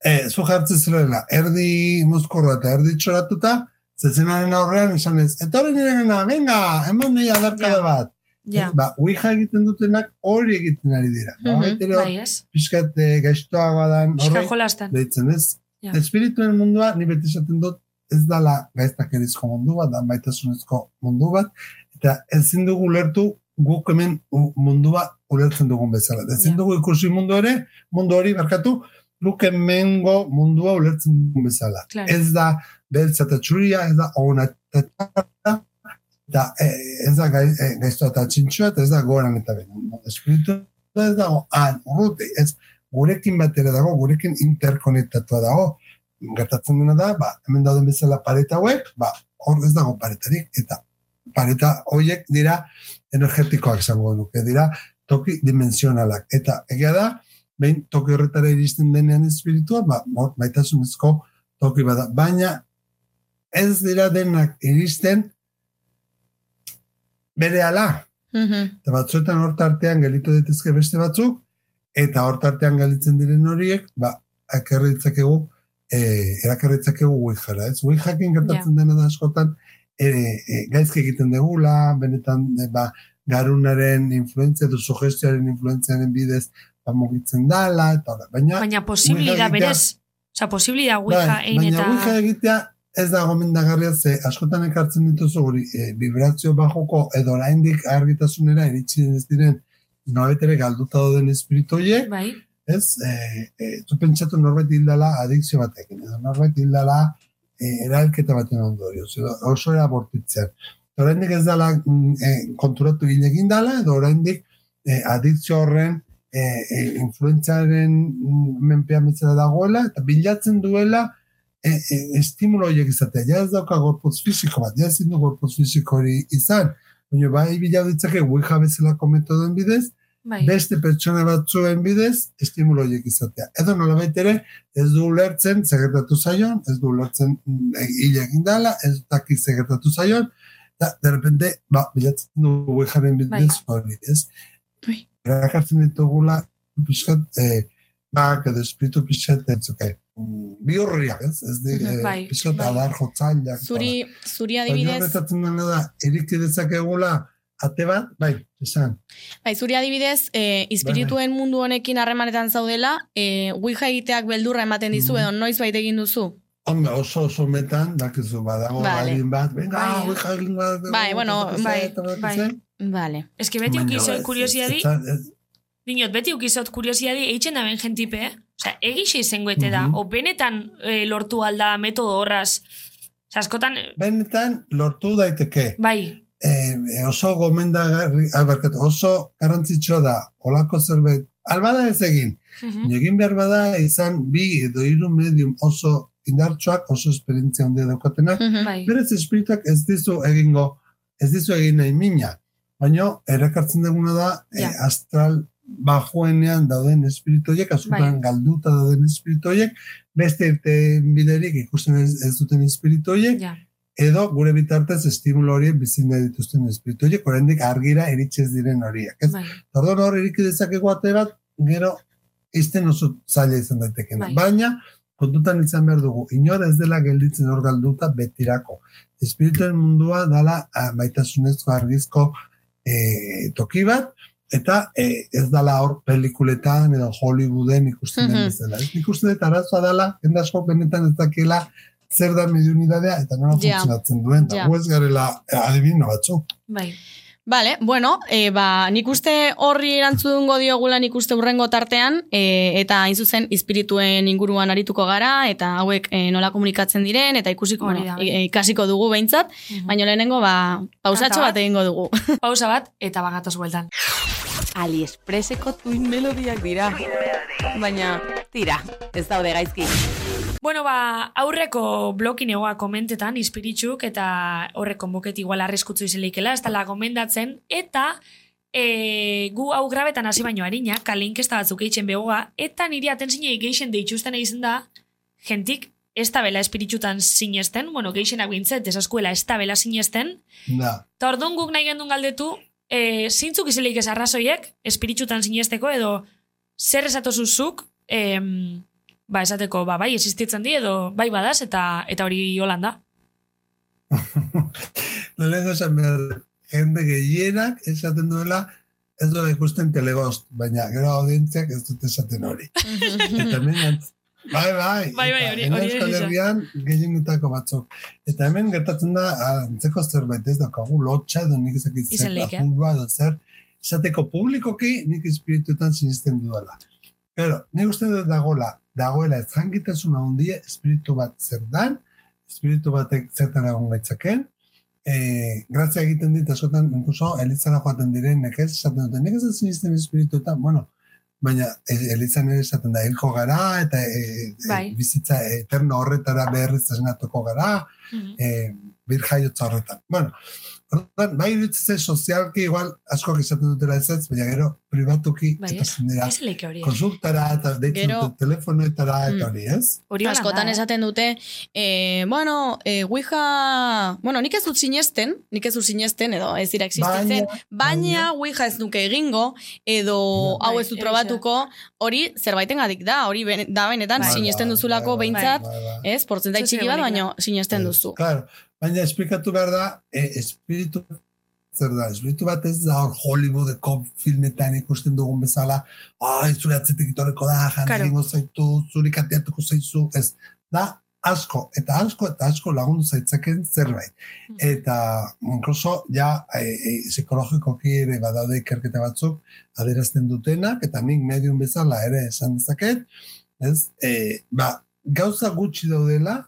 e, zu jartzen zirela, erdi mozkorra eta erdi txoratuta, zezenaren aurrean esan ez, eta hori nirena, venga, eman nahi adarkada bat. ja, Ba, egiten dutenak hori egiten ari dira. Mhm, Mm -hmm. bai, ez? Piskat e, gaiztoagoa dan, Eska horrek, jolastan. deitzen ez. Ja. Espirituen mundua, ni beti esaten dut, ez dala gaiztakerizko mundu bat, da baitasunezko mundu bat, eta ezin dugu ulertu guk hemen mundua ulertzen dugun bezala. Ezin Ja. dugu ikusi mundu ere, mundu hori barkatu, guk hemengo mundua ulertzen dugun bezala. Claro. Ez da beltza eta txuria, ez da ona eta eta eh, ez da eh, gaiztoa eta txintxua, eta ez da goran eta benen. Espiritu ez dago, han, urruti, ez gurekin batera dago, gurekin interkonektatua dago, gertatzen dena da, ba, hemen dauden bezala pareta hauek, ba, hor ez dago paretarik, eta pareta horiek dira energetikoak izango nuke, dira toki dimensionalak. Eta egia da, behin toki horretara iristen denean espiritua, ba, hor, baitasunezko toki bada. Baina ez dira denak iristen bere ala. Mhm. Eta batzuetan hor tartean gelitu daitezke beste batzuk, eta hor tartean gelitzen diren horiek, ba, ekarri ditzakegu, e, erakarri ditzakegu Ouijara, ez? Ouijakin gertatzen dena da askotan, e, e, gaizki egiten degula, benetan, e, ba, garunaren influentzia, edo sugestioaren influentziaren bidez, ba, mugitzen dala, eta hola. Baina, Baina posibili Ouija da berez. Osa, posibili da Ouija bai, baina eta... Ouija egitea ez da gomendagarria ze askotan ekartzen dituzu guri e, vibrazio bajoko edo oraindik argitasunera iritsi ez diren nobetere galduta dauden espiritu horiek, Bai, ez? E, e, zu pentsatu norbait hildala adikzio batekin, edo norbait hildala e, eralketa baten ondorioz, edo oso era bortitzean. Eta oraindik ez dala e, konturatu hil egin dala, edo oraindik e, adikzio horren e, e, influentzaren mm, menpean betzera dagoela, eta bilatzen duela e, e, estimulo horiek izatea. Ja ez dauka gorputz fisiko bat, ja ezin du gorputz fisiko hori izan. Baina bai bila ditzake Ouija bezalako metodoen bidez, bai. beste pertsona batzuen bidez estimulo horiek izatea. Edo nolabait ere ez du ulertzen segertatu zaion, ez du ulertzen mm, hile egin dala, ez daki segertatu zaion, eta de repente, ba, bilatzen du Ouijaren bidez hori, ez? Bai. Erakartzen ditugula, pixkat, eh, bak, edo espiritu pixkat, ez okay. bi horriak, ez? Ez di, eh, Bai, pixkat bai. adar jotzaileak. Zuri, zuri Adibidez, adibidez, da, eriki dezakegula ate bat, bai, esan. Bai, zuri adibidez, e, ispirituen mundu honekin harremanetan zaudela, e, Ouija egiteak beldurra ematen dizu, Mhm. edo noiz bait egin duzu? Hombre, oso oso metan, dakizu badago Vale. baldin bat, venga, Bai. Ouija egin bat. Bai, bueno, bai, bai. Vale. Ez que beti ukizot kuriosiadi, dinot, beti ukizot kuriosiadi eitzen da ben jentipe, eh? Osea, egixe izangoete da, Mhm. o benetan eh, lortu alda metodo horraz. Osea, askotan, eh, Benetan, lortu daiteke. bai, eh, oso gomendagarri, ah, barkatu, oso garrantzitsua da, olako zerbait, albada ez egin, Mhm. egin behar bada izan bi edo hiru medium oso indartsuak, oso esperientzia handia daukatenak, Mhm. bai, berez espirituak ez dizu egingo, ez dizu egin nahi mina, baina erakartzen duguna da, Ja. eh, astral bajoenean dauden espiritu horiek, azuran Bai. galduta dauden espiritu horiek, beste irten biderik ikusten ez, ez duten espiritu horiek, ja, edo gure bitartez estimulo horiek bizin nahi dituzten espiritu horiek, oraindik argira eritxez diren horiek. Ez? bai, Orduan hor iriki dezakegu ate bat, gero izten oso zaila izan daiteken. Bai. Baina, kontutan izan behar dugu, inor ez dela gelditzen hor galduta betirako. Espirituen mundua dala ah, maitasunezko argizko eh, toki bat, eta eh, ez dala hor pelikuletan edo Hollywooden ikusten den Mhm. bezala. Ez ikusten dut arazoa dala, jende asko benetan ez dakiela zer da mediunidadea eta nola Ja. funtzionatzen duen. Da, Ja. gu ez garela eh, adibino batzuk. bai. Vale, bueno, e, ba, nik uste horri erantzungo diogula nik uste urrengo tartean, e, eta hain zuzen ispirituen inguruan arituko gara, eta hauek e, nola komunikatzen diren, eta ikusiko, bueno, ikasiko dugu behintzat, baina lehenengo, ba, pausatxo bat. bat egingo dugu. Pausa bat, eta bagatoz bueltan. AliExpresseko tuin melodiak dira. Baina, tira, ez daude gaizki. Bueno, ba, aurreko blokin egoa komentetan, ispiritzuk, eta horreko moket igual arriskutzu izeleikela, ez dela gomendatzen, eta e, gu hau grabetan hasi baino harina, kalinkesta batzuk eitzen begoa, eta niri atenzinei geixen deitxusten egin da, jentik ez da bela espiritzutan sinesten, bueno, geixenak bintzet, esaskuela ez da bela sinesten, Da. eta orduan guk nahi gendun galdetu, e, zintzuk izeleik ez arrazoiek, espiritzutan sinesteko, edo zer esatozuzuk, em, ba, esateko, ba, bai, existitzen di, edo bai badaz, eta eta hori holan da. Lehenengo esan behar, jende gehienak esaten duela, ez duela ikusten telegost, baina gero audientziak ez dute esaten hori. Eta hemen, bai, bai, Bai, bai, hori- hori Euskal. Herrian gehienetako batzuk. Eta hemen gertatzen da, antzeko zerbait ez daukagu, lotxa edo nik ezakit zer, edo zer, esateko publikoki nik espirituetan sinisten dudala. Pero, nik uste dut dagoela, dagoela ez jangitasuna hundie espiritu bat zer dan, espiritu batek zertan egon gaitzaken, eh, grazia egiten dit askotan, incluso elizara joaten diren, nekez, esaten dute, nik ez sinisten espirituetan, bueno, baina e- elizan ere esaten da, hilko gara, eta e, e, Bai. bizitza eterno horretara beharriz esnatuko gara, eh, bir jaiotza horretan. Bueno, orduan, bai iruditzen sozialki igual asko izaten dutela ez ez, baina gero privatuki Bai, eta ez? zendera Ez leike hori. konsultara eta deitzen Gero- dute telefonoetara eta Mm. hori, ez? Hori Askotan eh? esaten dute, e, bueno, e, Ouija, bueno, nik ez dut sinesten, nik ez dut sinesten, edo ez dira existitzen, baina, baina- Ouija ez nuke egingo, edo Bai, hau ez dut probatuko, hori zerbaitengatik da, hori ben- da benetan Bai. sinesten Bai, duzulako bai, bai, behintzat, bai, bai. ez, portzentai txiki bat, baina sinesten duzu. Claro, baina esplikatu behar da, e, espiritu zer da, bat ez da hor Hollywoodeko filmetan ikusten dugun bezala, ai, zure atzetik itoreko da, jan Claro. zaitu, zuri kateatuko zaizu, ez, da asko, eta asko, eta asko lagundu zaitzaken zerbait. Eta, incluso, ja, e, e, psikologikoki ere badaude ikerketa batzuk, adierazten dutenak, eta nik medium bezala ere esan dezaket, ez, e, ba, gauza gutxi daudela,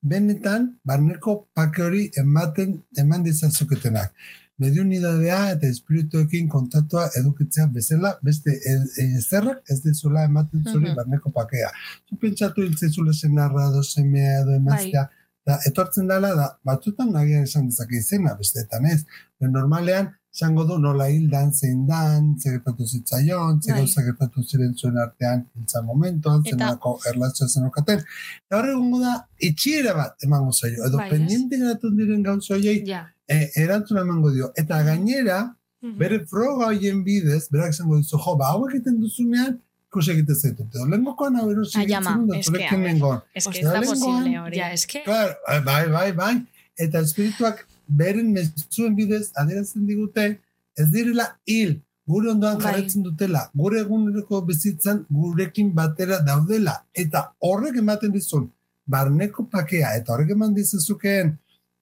benetan, barneko pake hori ematen, eman dizazuketenak. Mediunidadea eta espirituekin kontatua edukitzea bezala, beste e- e- ezerrak ez dizula ematen zuri Mhm. barneko pakea. Zu pentsatu hiltzezule senarra edo semea edo emaztea, da, etortzen dela, da, batzutan nagian esan dezake izena, besteetan ez. Baina normalean, esango du nola hildan, zein dan, ze gertatu zitzaion, ze Bai. gauza gertatu ziren zuen artean hiltza momentuan, zenako erlazioa zenokaten. Eta horre egongo da, itxiera bat emango zaio, edo Bai, pendiente geratu diren gauza horiei, Ja. E, erantzuna emango dio. Eta gainera, Mhm. bere froga horien bidez, berak esango dizu, jo, ba, hau egiten duzunean, ikus egiten zaitut. Edo lehenkokoan hau erosi ama, egiten dut, ver. nengoen. Ez que ez da posible hori. Ja, eske, Claro, eh, bai, bai, bai. Eta espirituak beren mezuen bidez adierazten digute, ez direla hil, gure ondoan Bai. jarraitzen dutela, gure eguneroko bizitzan gurekin batera daudela, eta horrek ematen dizun, barneko pakea, eta horrek eman dizuzukeen,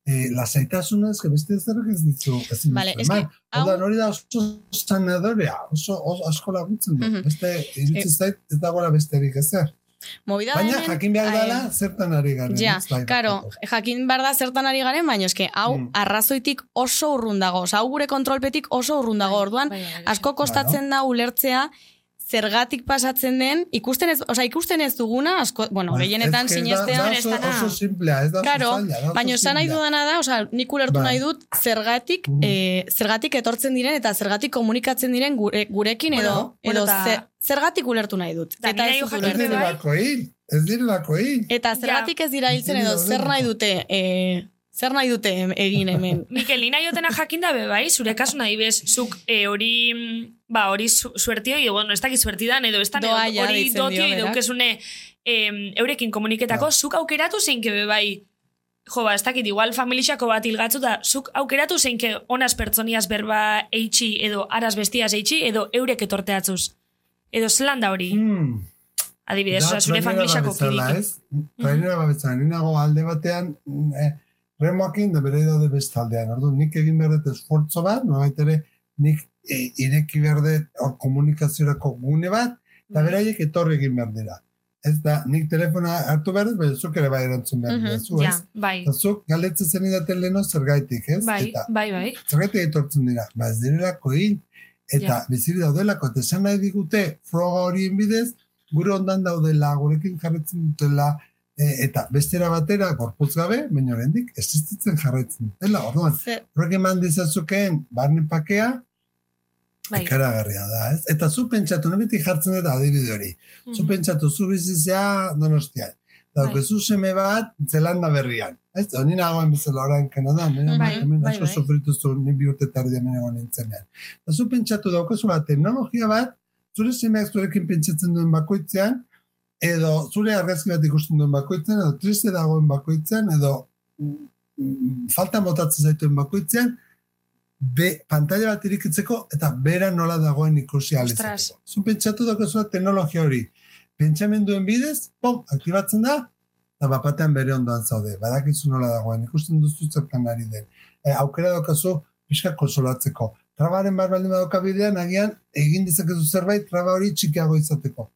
eh, lasaitasuna ez, que beste ez derrek ez ditu. Ez Vale, eske, eman. hau- Orduan, hori da oso sanadorea, oso, oso asko laguntzen du. Mhm. Beste, iruditzen zait, ez dagoela besterik ezer. Movida Baina hemen- jakin behar Ai, dela zertan ari garen. Ja, ez? Bai, karo, jakin behar da zertan ari garen, baina eske, hau Mm. arrazoitik oso urrun dago, oza, hau gure kontrolpetik oso urrun dago, orduan, Bai, bai, bai. asko kostatzen da ulertzea, zergatik pasatzen den, ikusten ez, oza, ikusten ez duguna, asko, bueno, Bai, gehienetan ez que sinestea, da, da oso, oso simplea, ez da Claro, baina esan nahi dudana da, oza, nik ulertu Bai. nahi dut, zergatik, Mhm. eh, zergatik etortzen diren eta zergatik komunikatzen diren gure, gurekin edo, Bueno, bueno, edo ta- ze- zergatik ulertu nahi dut. Da, eta ez dut jakin Ez direlako hil, ez direlako hil. Eta zergatik ez dira hiltzen Ez edo zer nahi dute, eh, zer nahi dute egin hemen. Mikel, nina jotena jakin da bai, zure kasu nahi bez, zuk e, hori, mm, ba, hori su, suertio, edo, bueno, ez dakit suertidan, edo ez da, hori dotio, edo daukezune, em, eurekin komuniketako, Ba. zuk aukeratu zeinke be bai, jo, ba, ez dakit, igual familixako bat hilgatzu da, zuk aukeratu zeinke onas pertsoniaz berba eitxi, edo aras bestiaz eitxi, edo eurek etorteatzuz. Edo zelan da hori, Hmm. adibidez, Da, zure familixako kidik. ez? Trainera babesala, ni nago alde batean, eh, remoakin da bere daude bestaldean. Ordu, nik egin behar dut esfortzo bat, nolabait ere, nik eh, ireki behar dut hor komunikaziorako gune bat, eta beraiek etorri egin behar dira. Ez da, nik telefona hartu behar dut, baina zuk ere bai erantzun behar Mhm, dira, zu, Ja, ez? bai, Eta zuk galdetzen zen idaten leheno zergaitik, ez? bai, Eta bai, bai. zergatik etortzen dira, ba ez direlako hil, eta Ja. biziri daudelako, eta esan nahi digute froga horien bidez, gure ondan daudela, gurekin jarretzen dutela, e, eta bestera batera, gorputz gabe, baina oraindik existitzen jarraitzen dutela, orduan, horrek eman dizazukeen barne pakea, Bai. ikaragarria da, ez? Eta zu pentsatu, nebetik jartzen dut adibide hori, zu Mhm. pentsatu, zu bizizea donostian, Bai. daukezu seme bat zelanda berrian. Ez, honi nagoen bezala orain Kanadan, nire Bai, hemen bai, asko bai. sofritu zu, ni bi urte tardi hemen egon nintzenean. Eta zu pentsatu daukazu bat, teknologia bat, zure semeak zurekin pentsatzen duen bakoitzean, edo zure argazki bat ikusten duen bakoitzean, edo triste dagoen bakoitzean, edo mm, falta botatzen zaituen bakoitzean, be, pantalla bat irikitzeko eta bera nola dagoen ikusi Ostras. alizateko. Zu pentsatu daukazu teknologia hori, pentsamenduen bidez, pom, aktibatzen da, eta bapatean bere ondoan zaude. Badakizu nola dagoen, ikusten duzu zertan ari den. E, aukera daukazu, pixka konsolatzeko. Trabaren bar baldin badauka bidean, agian, egin dizakezu zerbait, traba hori txikiago izateko.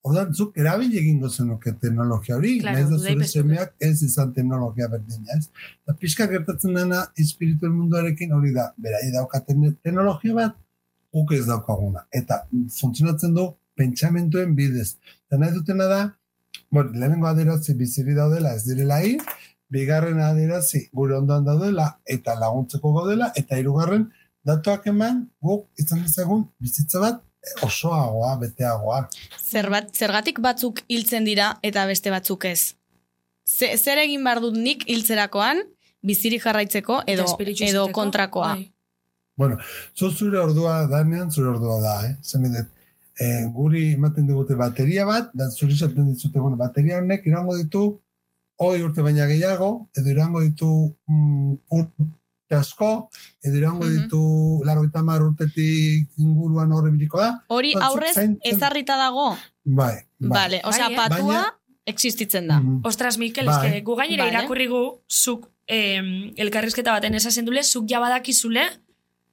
Orduan, zuk erabili egingo zenuke teknologia hori, Claro, nahiz da zure semeak ez izan teknologia berdina, ez? Eta pixka gertatzen dena espirituen munduarekin hori da, berai daukaten teknologia bat, guk ez daukaguna. Eta funtzionatzen du pentsamentuen bidez. Eta nahi dutena da, bueno, lehenengo aderazi biziri daudela ez direla hil, bigarren aderazi gure ondoan daudela eta laguntzeko gaudela, eta hirugarren datuak eman guk izan dezagun bizitza bat osoagoa, beteagoa. Zerbat, zergatik batzuk hiltzen dira eta beste batzuk ez. Ze, zer egin behar dut nik hiltzerakoan, bizirik jarraitzeko edo, edo kontrakoa. bai. Bueno, zu zure ordua danean, zure ordua da, eh? Zen edet, eh, guri ematen digute bateria bat, da zuri esaten dizute, bueno, bateria honek irango ditu, hoi urte baina gehiago, edo irango ditu mm, asko, edo irango ditu laro eta mar urtetik inguruan horre biliko da. Hori aurrez ezarrita dago? Bai, bai. Vale, osea, Bai, eh? patua Baina- existitzen da. Mhm. Ostras, Mikel, Bai. eske, gu gainera Vale. irakurri gu, zuk em, elkarrizketa baten esasen dule, zuk ja badakizule,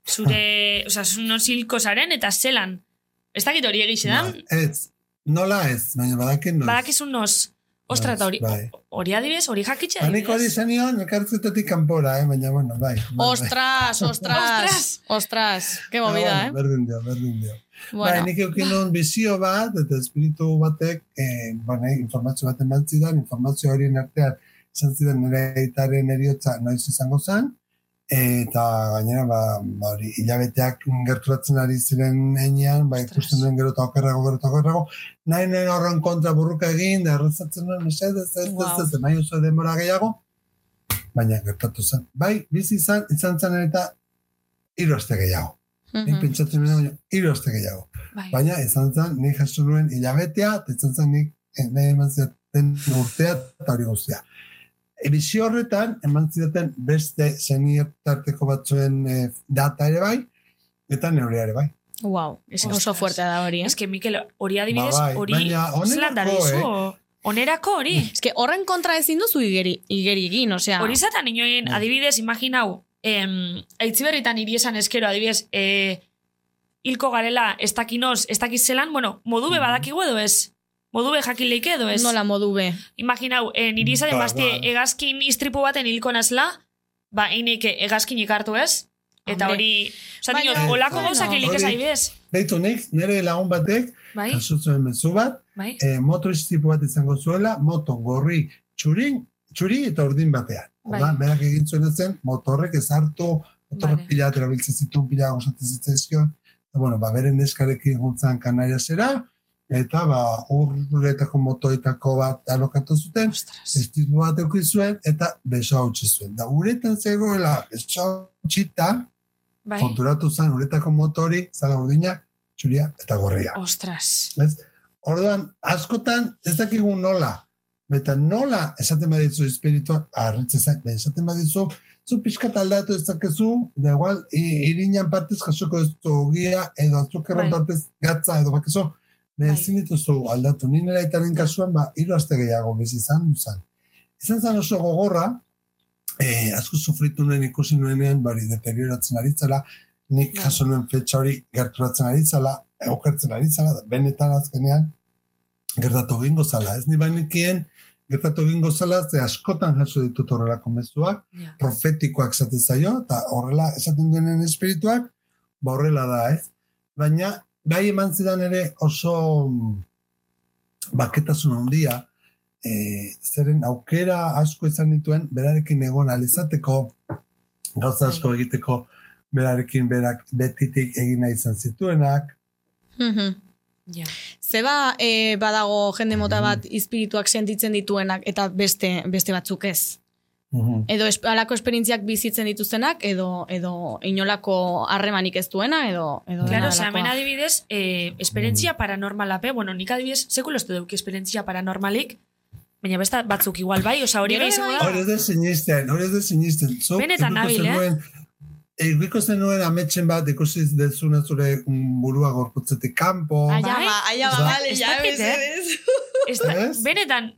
zure, osea, nosilko zaren, eta zelan. Ez dakit hori egixe da? Bai, Ez, nola ez, baina badakin noiz. Badakizun nos. Ostra, eta hori, Bai. hori adibidez, hori jakitxe Hanik hori zenion, elkartzetatik kanpora, eh? baina, bueno, bai. bai, bai. Ostras, ostras, Ostras. Ah, movida, bueno, eh? Berdin dio, berdin dio. Bai, Bueno, nik eukin nuen bizio bat, eta espiritu batek, eh, bueno, informazio bat eman zidan, informazio horien artean, izan zidan nire aitaren eriotza noiz izango zen, eta gainera, ba, ba hori, hilabeteak gerturatzen ari ziren enean, ba, ikusten duen gero eta okerrago, gero eta okerrago, nahi nahi horren kontra burruka egin, da errezatzen duen, mesedez, ez, ez, ez, ez, nahi oso denbora gehiago, baina gertatu zen. Bai, bizi izan, izan zen eta hiru aste gehiago. Nik mhm. pentsatzen nuen, baina hiru aste gehiago. Bai. Baina izan zen, nik jaso nuen hilabetea, eta izan zen nik eh, nahi eman urtea eta hori guztia. Ebizio horretan, eman zidaten beste seniotarteko batzuen eh, data ere bai, eta neurea ere bai. Wow, es oso Ostras. fuertea da hori, eh? Ez que Mikel, hori adibidez, Ba, bai, hori baina onerako, zelan eh? onerako hori. Ez que horren kontra ezin duzu igeri, igeri egin, osea. Hori zatan inoen, adibidez, imaginau, em, aitziberritan hiri esan eskero, adibidez, e, hilko garela, ez dakinoz, ez dakiz zelan, bueno, modu be badakigu edo ez? Modu be jakin leike edo ez? Nola modu be. Imaginau, e, niri izaten Ba, bazte ba. egazkin istripu baten hilko nazla, ba, einek egazkin ikartu ez? Eta hori, oza, Baina, dinot, olako gauzak helik ez adibidez. Beitu nik, nire lagun batek, Bai, jasotzen mezu bat, bai, e, moto istripu bat izango zuela, moto gorri txurin, txuri eta urdin batean. Bai. Oda, berak egin zuen zen, motorrek ez hartu, motorrek Vale. pila erabiltzen zituen, pila gozatzen zitzaizkion, eta bueno, ba, beren neskarekin guntzan kanariasera, eta ba, urretako motoetako bat alokatu zuten, istripu bat eukin zuen, eta besoa utzi zuen. Da, uretan zegoela, besoa utxita, Bai, konturatu zen uretako motori, zala urdina, txuria eta gorria. ostras. Ez? Orduan, askotan ez dakigu nola. Eta nola esaten baditzu espirituak, arritzen zait, baina esaten baditzu, zu pixkat aldatu ez dakezu, da igual, irinan partez jasoko ez du ogia, edo azukerran Bai. partez gatza, edo bakizu, Bai. ezin dituzu aldatu. Ni nera itaren kasuan, ba, hiru aste gehiago bizi izan, izan. Izan zen oso gogorra, eh, asko sufritu nuen ikusi nuenean, bari, deterioratzen aritzela, nik Bai. jaso nuen fetxa hori gerturatzen aritzela, okertzen aritzela, benetan azkenean, gertatu egingo zala. Ez ni bainekien, gertatu egingo zala, ze askotan jaso ditut horrelako mezuak, Ja. profetikoak esaten zaio, eta horrela esaten denen espirituak, ba horrela da, ez? Baina, bai eman zidan ere oso mm, baketasun handia, e, zeren aukera asko izan dituen, berarekin egon alizateko, gauza asko egiteko, berarekin berak betitik egin nahi izan zituenak. Ja. Zeba e, badago jende mota bat espirituak sentitzen dituenak eta beste beste batzuk ez. Mhm. Edo es, alako esperientziak bizitzen dituztenak edo edo inolako harremanik ez duena edo edo Claro, osea, hemen adibidez, eh, esperientzia Mm. paranormalape, bueno, nik adibidez, sekulo ez du deuki esperientzia paranormalik, baina besta batzuk igual bai, osea, hori bai izango bai. da. Hori ez da sinisten, hori ez da sinisten. Zuk Benetan nabil, eh? zenuen- Ikuiko zenuen ametxen bat, ikusi dezuna zure burua gorputzetik kanpo. Aia ba, aia ba, Ba, vale, ez ja, dakit, eh? mesedez. Ez da, Ez? benetan,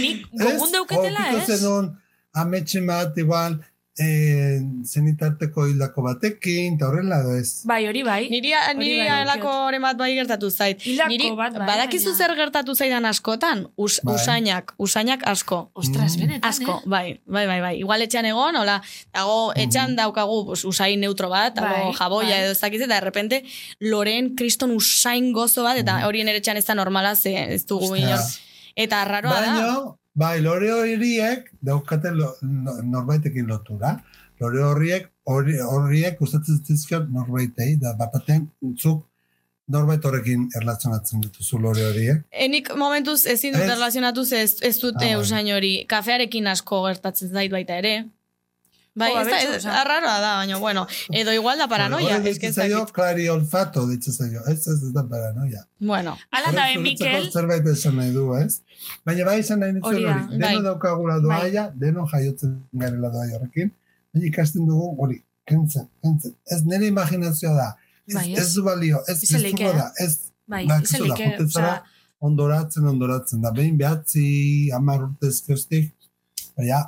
nik gogun deuketela, ez? zenuen ametxen bat, igual, eh, zenitarteko hildako batekin, eta horrela edo ez. Bai, hori bai. Niri, Hori niri bai, alako oren bat bai gertatu zait. Hilako Niri, bat bai, badakizu zer gertatu zaidan askotan? Us, Bai. Usainak, usainak asko. Ostras, Mm. benetan, Asko, eh? bai, bai, bai, bai. Igual etxean egon, hola, dago etxan daukagu pues, usain neutro bat, dago Bai, jaboia bai. edo ez dakiz, eta de repente loren kriston usain gozo bat, eta horien ere etxan ez da normala, ze ez dugu inor. Eta raroa da. Baina, bai, lore horiek daukate lo, no- norbaitekin lotura. Lore horiek, hori- horiek gustatzen zizkion norbaitei, da bapaten zuk norbait horrekin erlazionatzen dituzu lore horiek. Enik momentuz ezin dut Ez? erlazionatuz ez, ez dut Ah, eh, usain hori. Kafearekin asko gertatzen zait baita ere. Bai, ez da, ez, osea. raroa da, baina, bueno, edo igual da paranoia, que ez zaio, klari olfato, ditza zaio. Ez ez da paranoia. Bueno, Ala da, eh, Mikel, Zerbait esan nahi du, ez? Baina bai izan nahi nintzen Hori Deno bai. daukagula doaia, deno jaiotzen garela doaia horrekin. Baina ikasten dugu hori, kentzen, kentzen. Ez nire imaginazioa da. Ez, Bai, ez. ez du balio, ez leike, da, ez bai, Dakizu izan da, leike, joten zara, osea, ondoratzen, ondoratzen da. Behin behatzi, amar urte ezkioztik, baina,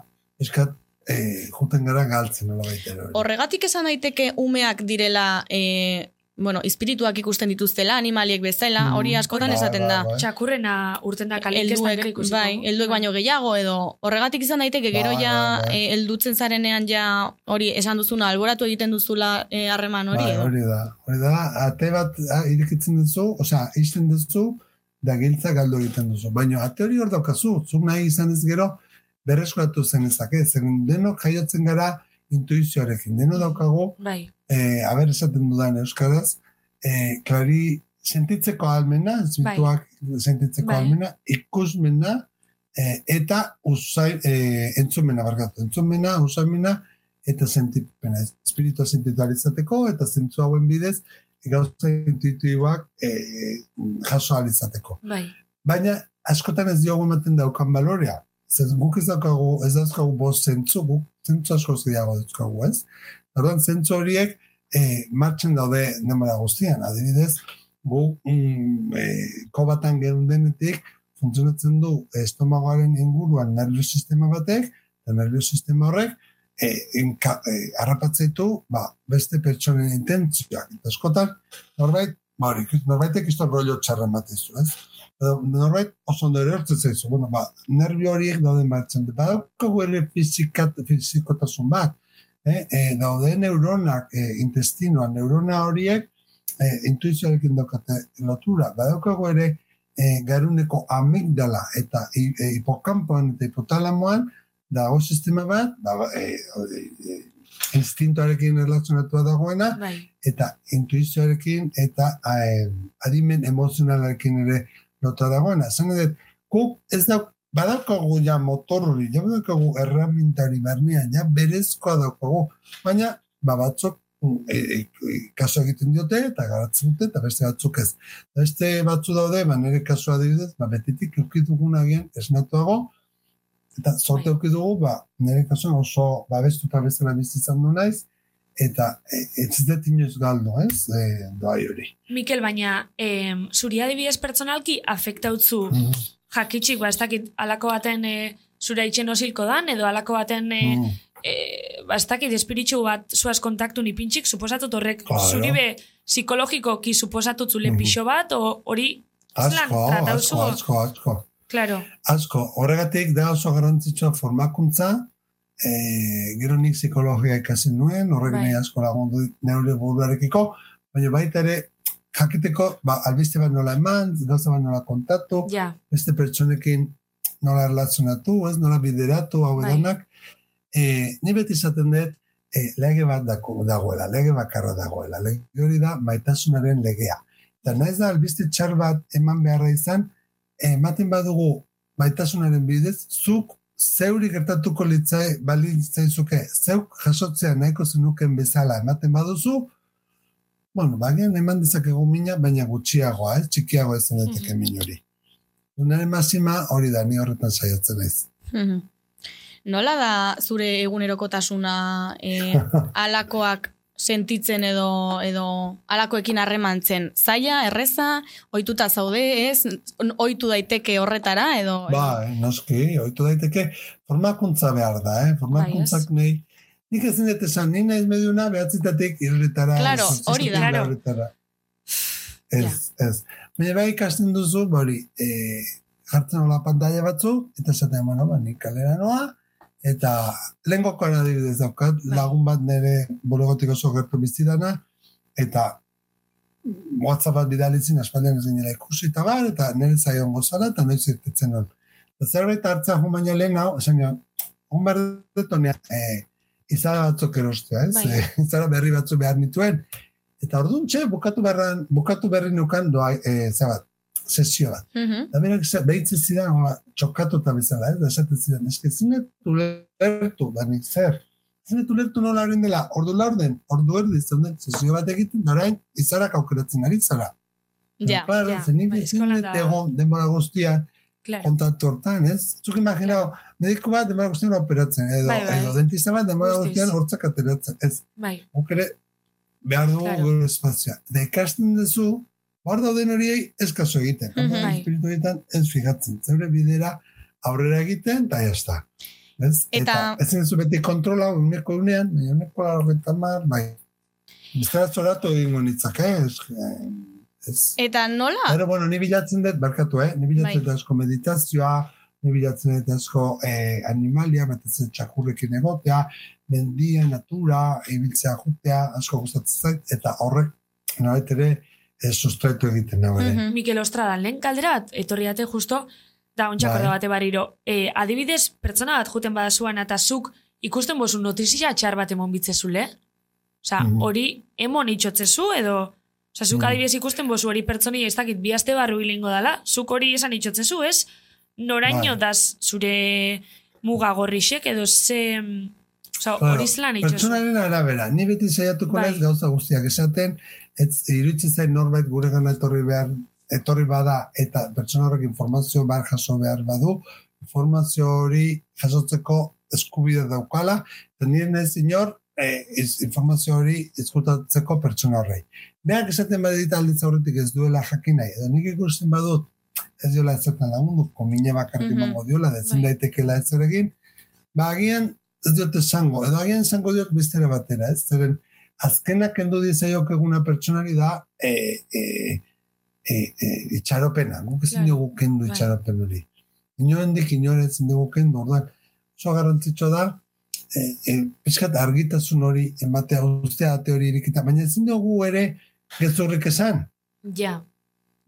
eskat, eh, juten gara galtzen nola baita hori. horregatik esan daiteke umeak direla, e, bueno, espirituak ikusten dituztela, animaliek bezala, Mm, hori askotan bai, esaten bai, da. bai. txakurrena urten da kalik ez gero ikusiko. bai, helduek baino gehiago edo horregatik izan daiteke gero Bai, ja bai, bai. eh, heldutzen zarenean ja hori esan duzuna alboratu egiten duzula eh, harreman hori Bai, edo. hori da. Hori da, ate bat ah, irekitzen duzu, osea, isten duzu, da giltza galdu egiten duzu. Baina ate hori hor daukazu, zuk nahi izan ez gero, berreskuratu zen ezake, zen denok jaiotzen gara intuizioarekin, deno daukagu, Bai, eh, haber esaten dudan euskaraz, eh, klari sentitzeko almena, espirituak sentitzeko Bai. almena, ikusmena, eh, eta usai, eh, entzumena, barkatu, entzumena, usaimena, eta sentipena. Espiritua sentitu alizateko, eta zentzu hauen bidez, gauza intuitiboak eh, jaso alizateko. bai, Baina, askotan ez diogu ematen daukan balorea. Zer, guk ez daukagu, ez dauzkagu bost zentzu, guk zentzu asko gehiago dauzkagu, ez? Orduan, zentzu horiek e, martxen daude denbora guztian. Adibidez, gu mm, e, kobatan gerun denetik, funtzionatzen du estomagoaren inguruan nervio sistema batek, eta nervio sistema horrek, e, inka, e, harrapatzeitu ba, beste pertsonen intentzioak. Eta eskotan, norbait, ba, norbaitek isto rollo txarra ematezu, ez? Norbait oso ondo ere hortzen zaizu. Bueno, ba, nervio horiek dauden martzen. Ba, daukagu ere fizikat, fizikotasun bat. Eh? E, daude neuronak e, intestinoan, neurona horiek e, intuizioarekin daukate lotura. Ba, ere e, garuneko amigdala eta e, hipokampoan eta hipotalamoan dago sistema bat, ba, e, e, instintoarekin erlazionatua dagoena, Bai. eta intuizioarekin eta eh, adimen emozionalarekin ere lotua dagoena. Zene dut, guk ez da, badaukagu ja motor hori, ja badaukagu erramintari barnean, ja berezkoa daukagu, baina ba batzuk e, e, e, kasu egiten diote eta garatzen dute eta beste batzuk ez. Beste batzu daude, ba nire kasua adibidez, ba betitik eukitugun agian esnatuago, eta sorte Bai. euki dugu, ba, nire kasuan oso babestuta bezala bizitzan du naiz, eta e, ez dut inoiz galdu, ez, e, doai hori. Mikel, baina em, zuri adibidez pertsonalki afektautzu Mhm. jakitxik, ba, ez dakit, alako baten e, zure itxen osilko dan, edo alako baten e, Mhm. e, ba, ez dakit, espiritxu bat zuaz kontaktu ni pintxik, suposatut horrek Claro. zuri be psikologikoki suposatut zule Mhm. pixo bat, o hori Asko, tratauzu? asko, asko, asko. Claro, Asko, horregatik da oso garrantzitsua formakuntza, e, gero nik psikologia ikasi nuen, horrek Bai. asko lagundu neure buruarekiko, baina baita ere, jakiteko, ba, albiste bat nola eman, gauza bat nola kontatu, ja, beste pertsonekin nola erlazionatu, ez nola bideratu, hau Bai. edanak. E, ni beti izaten dut, e, lege bat dako, dagoela, lege bakarra dagoela. Lege hori da maitasunaren legea. Eta naiz da albiste txar bat eman beharra izan, ematen badugu maitasunaren bidez, zuk zeuri gertatuko litzai balitzaizuke, zeuk jasotzea nahiko zenuken bezala ematen baduzu, bueno, bagian eman dezakegu mina, baina gutxiagoa, ez? txikiagoa izan daiteke min hori. Unaren masima hori da, ni horretan saiatzen naiz. Mhm. Nola da zure egunerokotasuna e, alakoak sentitzen edo edo alakoekin harremantzen? Zaila, erreza, ohituta zaude, ez? Ohitu daiteke horretara edo Ba, eh, noski, oitu daiteke, formakuntza behar da, eh? Formakuntzak nahi. Nik ezin dut esan, ni naiz mediuna behatzitatik irretara. Claro, hori da. Claro. Ez, ez. Baina bai ikasten duzu, hori, e, jartzen hola pantalla batzu, eta esaten, bueno, ba, nik kalera noa, eta lehenkokoan adibidez daukat, Bai. lagun bat nire bulegotik oso gertu bizidana, eta WhatsApp bat bidalitzin aspaldian ez ginela ikusi eta bar, eta nire zaion gozara, eta noiz irtetzen hon. Eta zerbait hartzea jun baino lehen hau, esan jo, hon behar dut e, izara batzuk erostea, ez? E, izara berri batzu behar nituen. Eta orduan txe, bukatu, berran, bukatu berri nukan doa, e, zabat, sesio bat. Mhm. Da berak behitze zidan, hola, txokatuta bezala, ez? Da esaten zidan, eske zinetu lertu, da nik zer. Zinetu lertu nola hori dela, ordu laurden, ordu erdi zeuden, sesio bat egiten, da orain, izarak aukeratzen ari zara. Ja, Claro, ja, ze nik bai, da- egon denbora guztian claro. kontatu hortan, ez? Zuk imaginau, mediku bat denbora guztian operatzen, edo, Bai, bai. edo dentista bat denbora guztian hortzak ateratzen, ez? Bai, Guk ere behar dugu Claro. gure espazioa. Da ikasten duzu, hor dauden horiei ez kaso egiten. Mm Bai. Espiritu egiten ez fijatzen. Zeure bidera aurrera egiten, eta jazta. Ez? Eta- ez duzu beti kontrola, uneko unean, uneko larrogeita mar, bai. Biztara zoratu egingo nitzake, ez, ez. Eta nola? Pero, bueno, ni bilatzen dut, barkatu, eh? Ni bilatzen Bai. dut asko meditazioa, ni bilatzen dut asko eh, animalia, batez ere txakurrekin egotea, mendia, natura, ibiltzea jutea, asko gustatzen zait, eta horrek, nolait ere, eh, sustraitu egiten nago ere. Mhm. Mikel Ostrada, lehen kalderat, etorri date justo, da ontsak Bai. bate bariro. E, adibidez, pertsona bat juten badasuan eta zuk ikusten bozu notizia txar bat emon bitzezule? Osa, hori emon itxotzezu edo... Osa, zuk adibidez ikusten bozu hori pertsoni ez dakit bi aste barru hilingo dala, zuk hori esan itxotzezu, ez? Noraino Bai. daz zure muga gorrixek edo ze... Osa, Claro, hori zelan itxozu. Pertsonaren arabera, ni beti saiatuko Bai. naiz gauza guztiak esaten, ez iruditzen zain norbait gure gana etorri behar, etorri bada, eta pertsona horrek informazio behar jaso behar badu, informazio hori jasotzeko eskubide daukala, eta nire naiz inor, eh, iz- informazio hori izkutatzeko pertsona horrei. Beak esaten badita alditza horretik ez duela jakin nahi, edo nik ikusten badut, ez diola ezertan lagundu, komine bakarrik Mhm. emango diola, da ezin Bai. daitekela ez zer egin, ba agian ez diote esango, edo agian esango diot bestera batera, ez? Zeren, azkenak kendu dizaiok eguna pertsonari da e, e, e, e, itxaropena, guk ezin dugu kendu itxaropen hori. Inoendik inore ezin dugu kendu, orduan, oso garrantzitsua da, e, e, pixkat argitasun hori ematea ustea ate hori irikita, baina ezin dugu ere gezurrik esan, Ja.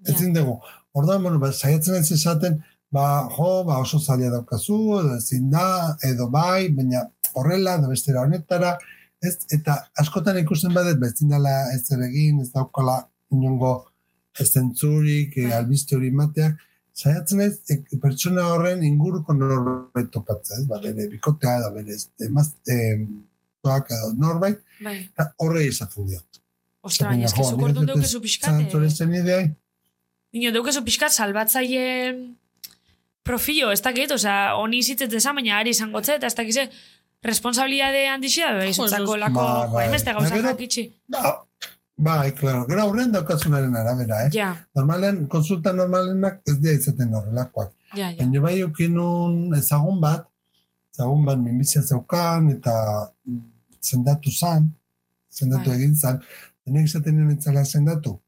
ezin dugu. Orduan, bueno, ba, saiatzen ez esaten, ba, jo, ba, oso zaila daukazu, edo ezin da, edo bai, baina horrela, edo bestera honetara, ez, eta askotan ikusten badet, ba, ezin dela ez egin, ez daukala inongo ez zentzurik, e, albiste hori mateak, saiatzen ez, e, pertsona horren inguruko norbait topatzea, ez, ba, bere bikotea, edo bere emaz, e, edo norbait, Bai. eta horrei esaten dio. Ostra, baina eski zuk orduan deukezu pixkat. Zantzuren eh, zen idea, Nino, deukezu pixkat salbatzaile profilo, ez dakit, osea, honi izitzet esan, baina ari izango eta ez dakize, responsabilidade handixia, bai, izutzako lako, Ba, ba, bai. emeste gauza Gero- jakitxi. Ba, bai, claro. Gero aurrean daukazunaren arabera, eh? Ja, Normalen, konsulta normalenak ez dira izaten horrelakoak. ja, ja. Baina bai eukinun ezagun bat, ezagun bat minbizia zeukan, eta zendatu zan, zendatu Bai. egin zan, denek izaten nien etzala zendatu,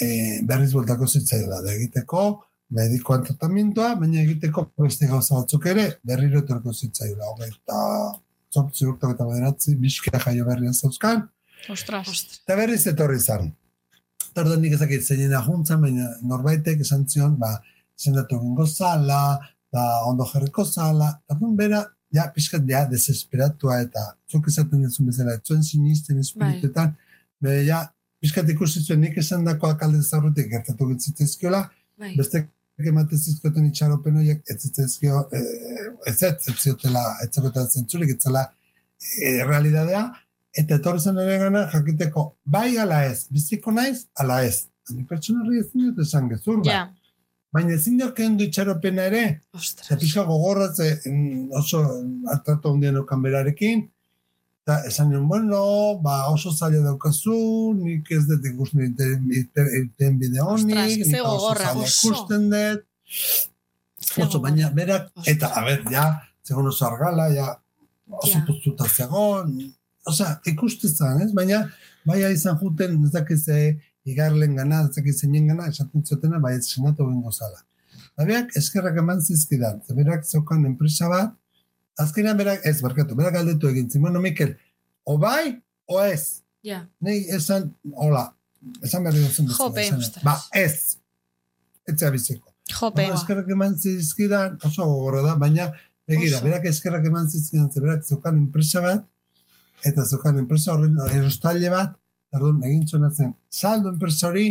e, berriz voltako zitzaiola da egiteko, medikoan tratamientoa, baina egiteko beste gauza batzuk ere, berriro etorko zitzaiola, hogeita, zortzi urte eta bederatzi, bizkia jaio berrian zauzkan, Ostras. Eta berriz etorri zan. Eta orduan nik ezakit zeinen ahuntzan, baina norbaitek esan zion, ba, zendatu egingo zala, ba, ondo jarriko zala, eta bera, ja, pixkat, ja, desesperatua eta zuk esaten duzun bezala, etzuen sinisten espirituetan, bere, ja, pixkat ikusi zuen nik esan dakoak alde zaurretik gertatu gitzitezkiola, Bai. beste ematen zizkoten itxaropen horiek, ez zitzezkio, e, ez ez, ez ziotela, ez zekotela zentzurik, ez zela e, realidadea, eta etorri zen ere gana jakiteko, bai ala ez, biziko naiz, ala ez. Ni pertsona horri ezin dut esan gezur, Ja. baina ezin dut kendu itxaropena ere, eta Ostras. pixka gogorratze mm, oso atratu handien okan berarekin, eta esan nion, bueno, ba, oso zaila daukazu, nik ez dut ikusten iten, iten, iten bide honik, Ostras, nik oso zaila ikusten dut, oso, baina berak, eta, a ber, ja, zegoen oso argala, ja, oso Ja. puztuta zegoen, osea, ikusten zen, ez? Baina, baia izan juten, ez dakiz, eh, igarlen gana, ez dakiz zeinen gana, esaten zutena, bai ez sinatu bengo zala. Eta berak, eskerrak eman zizkidan, berak zeukan enpresa bat, azkenean berak, ez, barkatu, berak galdetu egin, zin, bueno, Mikel, o bai, o ez, Ja, Nei esan, hola, esan berri duzen bezala, Jope, esan, ba, ez, etzea biziko. Jope. Bueno, eskerrak eman zizkidan, oso gogorra da, baina, begira, Oso. berak eskerrak eman zizkidan, ze berak zeukan enpresa bat, eta zeukan enpresa horren erostaile bat, Orduan, egin zen, saldo enpresa hori,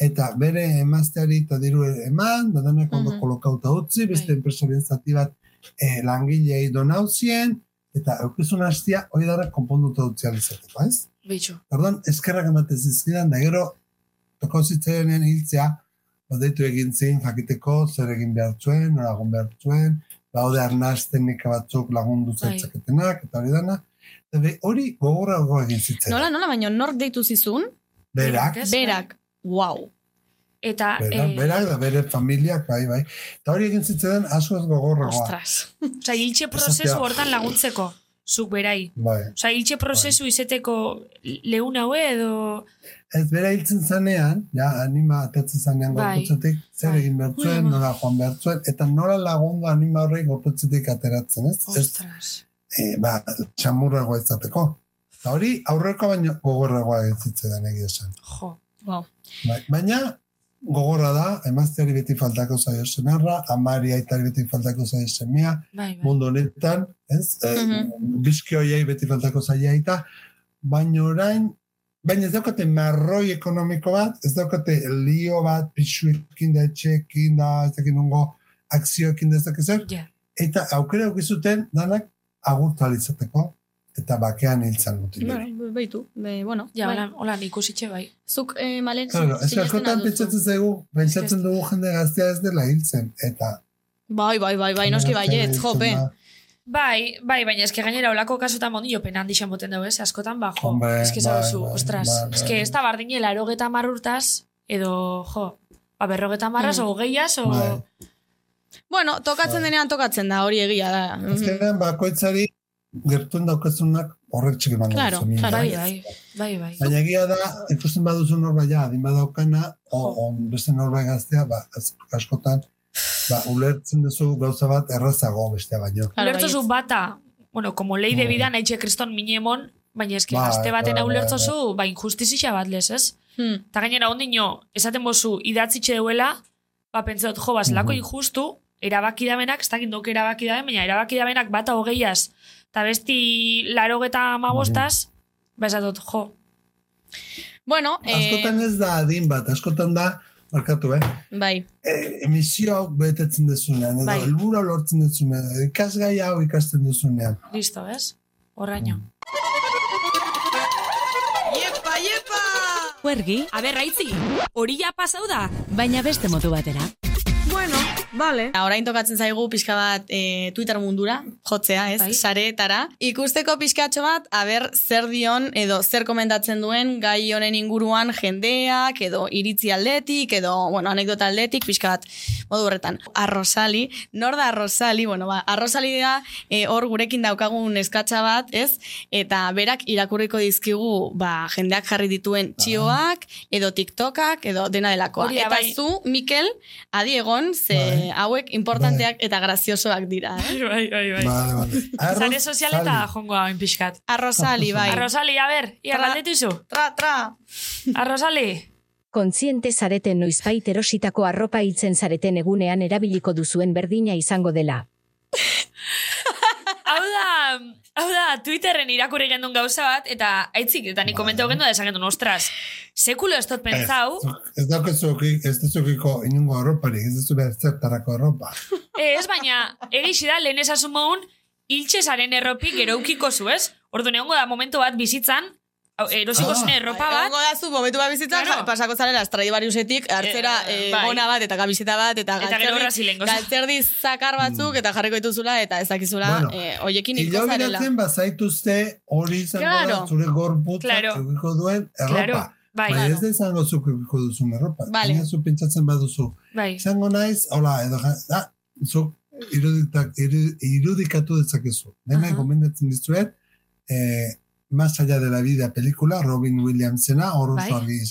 eta bere emazteari eta diru eman, da denak ondo Mhm. kolokauta utzi, beste Bai. enpresarien zati bat eh, langilei donauzien, eta eukizun hastia hori dara konponduta utzi alizateko, ez? bitxo. Orduan, eskerrak ematen zizkidan, da gero, toko zitzaionen hiltzea, badeitu egin zin, jakiteko, zer egin behar zuen, nora egon behar zuen, baude arnaz teknika batzuk lagundu Bai. zaitzaketenak, eta hori dana, eta hori gogorrago egin zitzen. Nola, nola, baina nork deitu zizun? Berak, Berak. Wow. Eta, berak, eh, berak, da bere familiak, bai, bai. Eta hori egin zitzen asko ez gogorragoa. Ostras. osea, hiltxe prozesu hortan laguntzeko, zuk berai. Bai. Osea, hiltxe prozesu izeteko lehun haue edo... Ez bera hiltzen zanean, ja, anima atatzen zanean Bai. gorputzetik, zer Bai. egin behar Ui, zuen, ama. nola joan behar zuen, eta nola lagundu anima horrek gorputzetik ateratzen, ez? Ez, Ostras. e, ba, txamurragoa izateko. Eta hori aurreko baino gogorragoa egin zitzaidan egia esan. Jo. Wow. Bai, baina gogorra da, emazteari beti faltako zaio senarra, amari aitari beti faltako zaio semia, Bai, bai. mundu honetan, ez? Eh, Mhm. bizki hoiei beti faltako zaia aita, baina orain, baina ez daukate marroi ekonomiko bat, ez daukate lio bat, pixuekin da, etxekin da, ez dakit nungo akzioekin da, ez dakit zer, Ja. eta aukera aukizuten danak agurtu izateko eta bakean hiltzan mutil. Bueno, beitu. Be, bueno, Ja, bai. hola, hola ikusitxe bai. Zuk, eh, malen, Claro, ez sinesten askotan pentsatzen zaigu, pentsatzen dugu jende gaztea ez dela hiltzen, eta Bai, bai, bai, bai, noski baiet, jope. Bai, bai, baina eske gainera olako kasutan mondillo pena handi moten dugu, ez? Askotan, ba, jo, Hombre, eske bai, zabezu, bai, ostras, bai, bai. eske ez da bardinela erogeta marrurtaz, edo, jo, ba, berrogeta marraz, Mm. o geiaz, o... Bai. Bueno, tokatzen denean tokatzen da, hori egia da. Mhm. Azkenean, bakoitzari gertuen daukazunak horrek txik emango Claro, dizu, mina. Bai, bai, bai, bai. Baina egia da, ikusten baduzu norbait ja, adin badaukana, o, o beste norbait gaztea, ba, askotan, ba, ulertzen duzu gauza bat errazago bestea baino. Claro, Ulertzozu baietz. bata, bueno, como ley de Mm. vida, nahi kriston minemon, baina eske Bai, gazte baten bai, bai, ulertzozu, ba, injustizia bat lez, ez? Hmm. Eta gainera ondino, esaten bozu idatzitxe duela, ba, pentsat, jo, bazlako Mhm. injustu, erabaki damenak, ez dakit dok erabaki daben, baina erabaki damenak bata hogeiaz, eta besti laro geta amabostaz, ba, esatot, jo, Bueno, eh, Askotan ez da adin bat, askotan da, markatu, eh? bai. E, emisio hau betetzen duzunean, edo Bai. helbura lortzen duzunean, ikasgai hau ikasten duzunean. listo, ez? Horraino. Huergi, A ber, raitzi, hori ja pasau da. baina beste modu batera. Bueno, vale. Eta orain tokatzen zaigu pixka bat e, Twitter mundura, jotzea, ez, Bai. sareetara. Ikusteko pixkatxo bat, aber zer dion edo zer komentatzen duen gai honen inguruan jendeak, edo iritzi aldetik, edo, bueno, anekdota aldetik, pixka bat, modu horretan. Arrosali, nor da Arrosali, bueno, ba, Arrosali da e, hor gurekin daukagun eskatsa bat, ez? Eta berak irakurriko dizkigu, ba, jendeak jarri dituen txioak, edo TikTokak, edo dena delakoa. Hori Eta bai. zu, Mikel, adi egon, ze Bai. hauek importanteak eta graziosoak dira, eh? bai, bai, bai. Vale, vale. Arroz, Zare sozialeta sali. jongo hain pixkat. Arrosali, bai. Arrosali, a ber, ia galdetu izu. Tra, tra. Arrosali, Kontziente zareten noizbait erositako arropa hitzen zareten egunean erabiliko duzuen berdina izango dela. hau da, hau da, Twitterren irakurri gendun gauza bat, eta aitzik, eta ni komentau gendu da esan ostras, sekulo ez dut pentsau, Ez, ez daukazuki, ez duzukiko inungo arroparik, ez duzu behar zertarako arropa. ez, baina, egixi da, lehen esasun mogun, iltxezaren erropik eroukiko zu, ez? Ordu neongo da momentu bat bizitzan, erosiko Ah. zune erropa bat, Egongo da zu, momentu bat bizitzan, Claro. pasako zarela Stradivariusetik, hartzera Eh, eh, bai. gona bat, eta gabizeta bat, eta, Eta Brasilengo. galtzerdi zakar batzuk, eta jarriko dituzula, eta ez dakizula, Bueno, eh, oiekin hilko Ilo zarela. biratzen bazaituzte hori izango Claro. da zure gorputzak Claro. edukiko duen erropa. Claro, bai. Baina ez da izango zuk edukiko duzun erropa. Vale. Baina zu pentsatzen baduzu. bai, Izango naiz, hola, edo, ah, zuk iruditak, iru- irudikatu dezakezu. Dena Aha. gomendatzen dizuet, eh, Más allá de la vida pelikula, Robin Williamsena, hor Bai.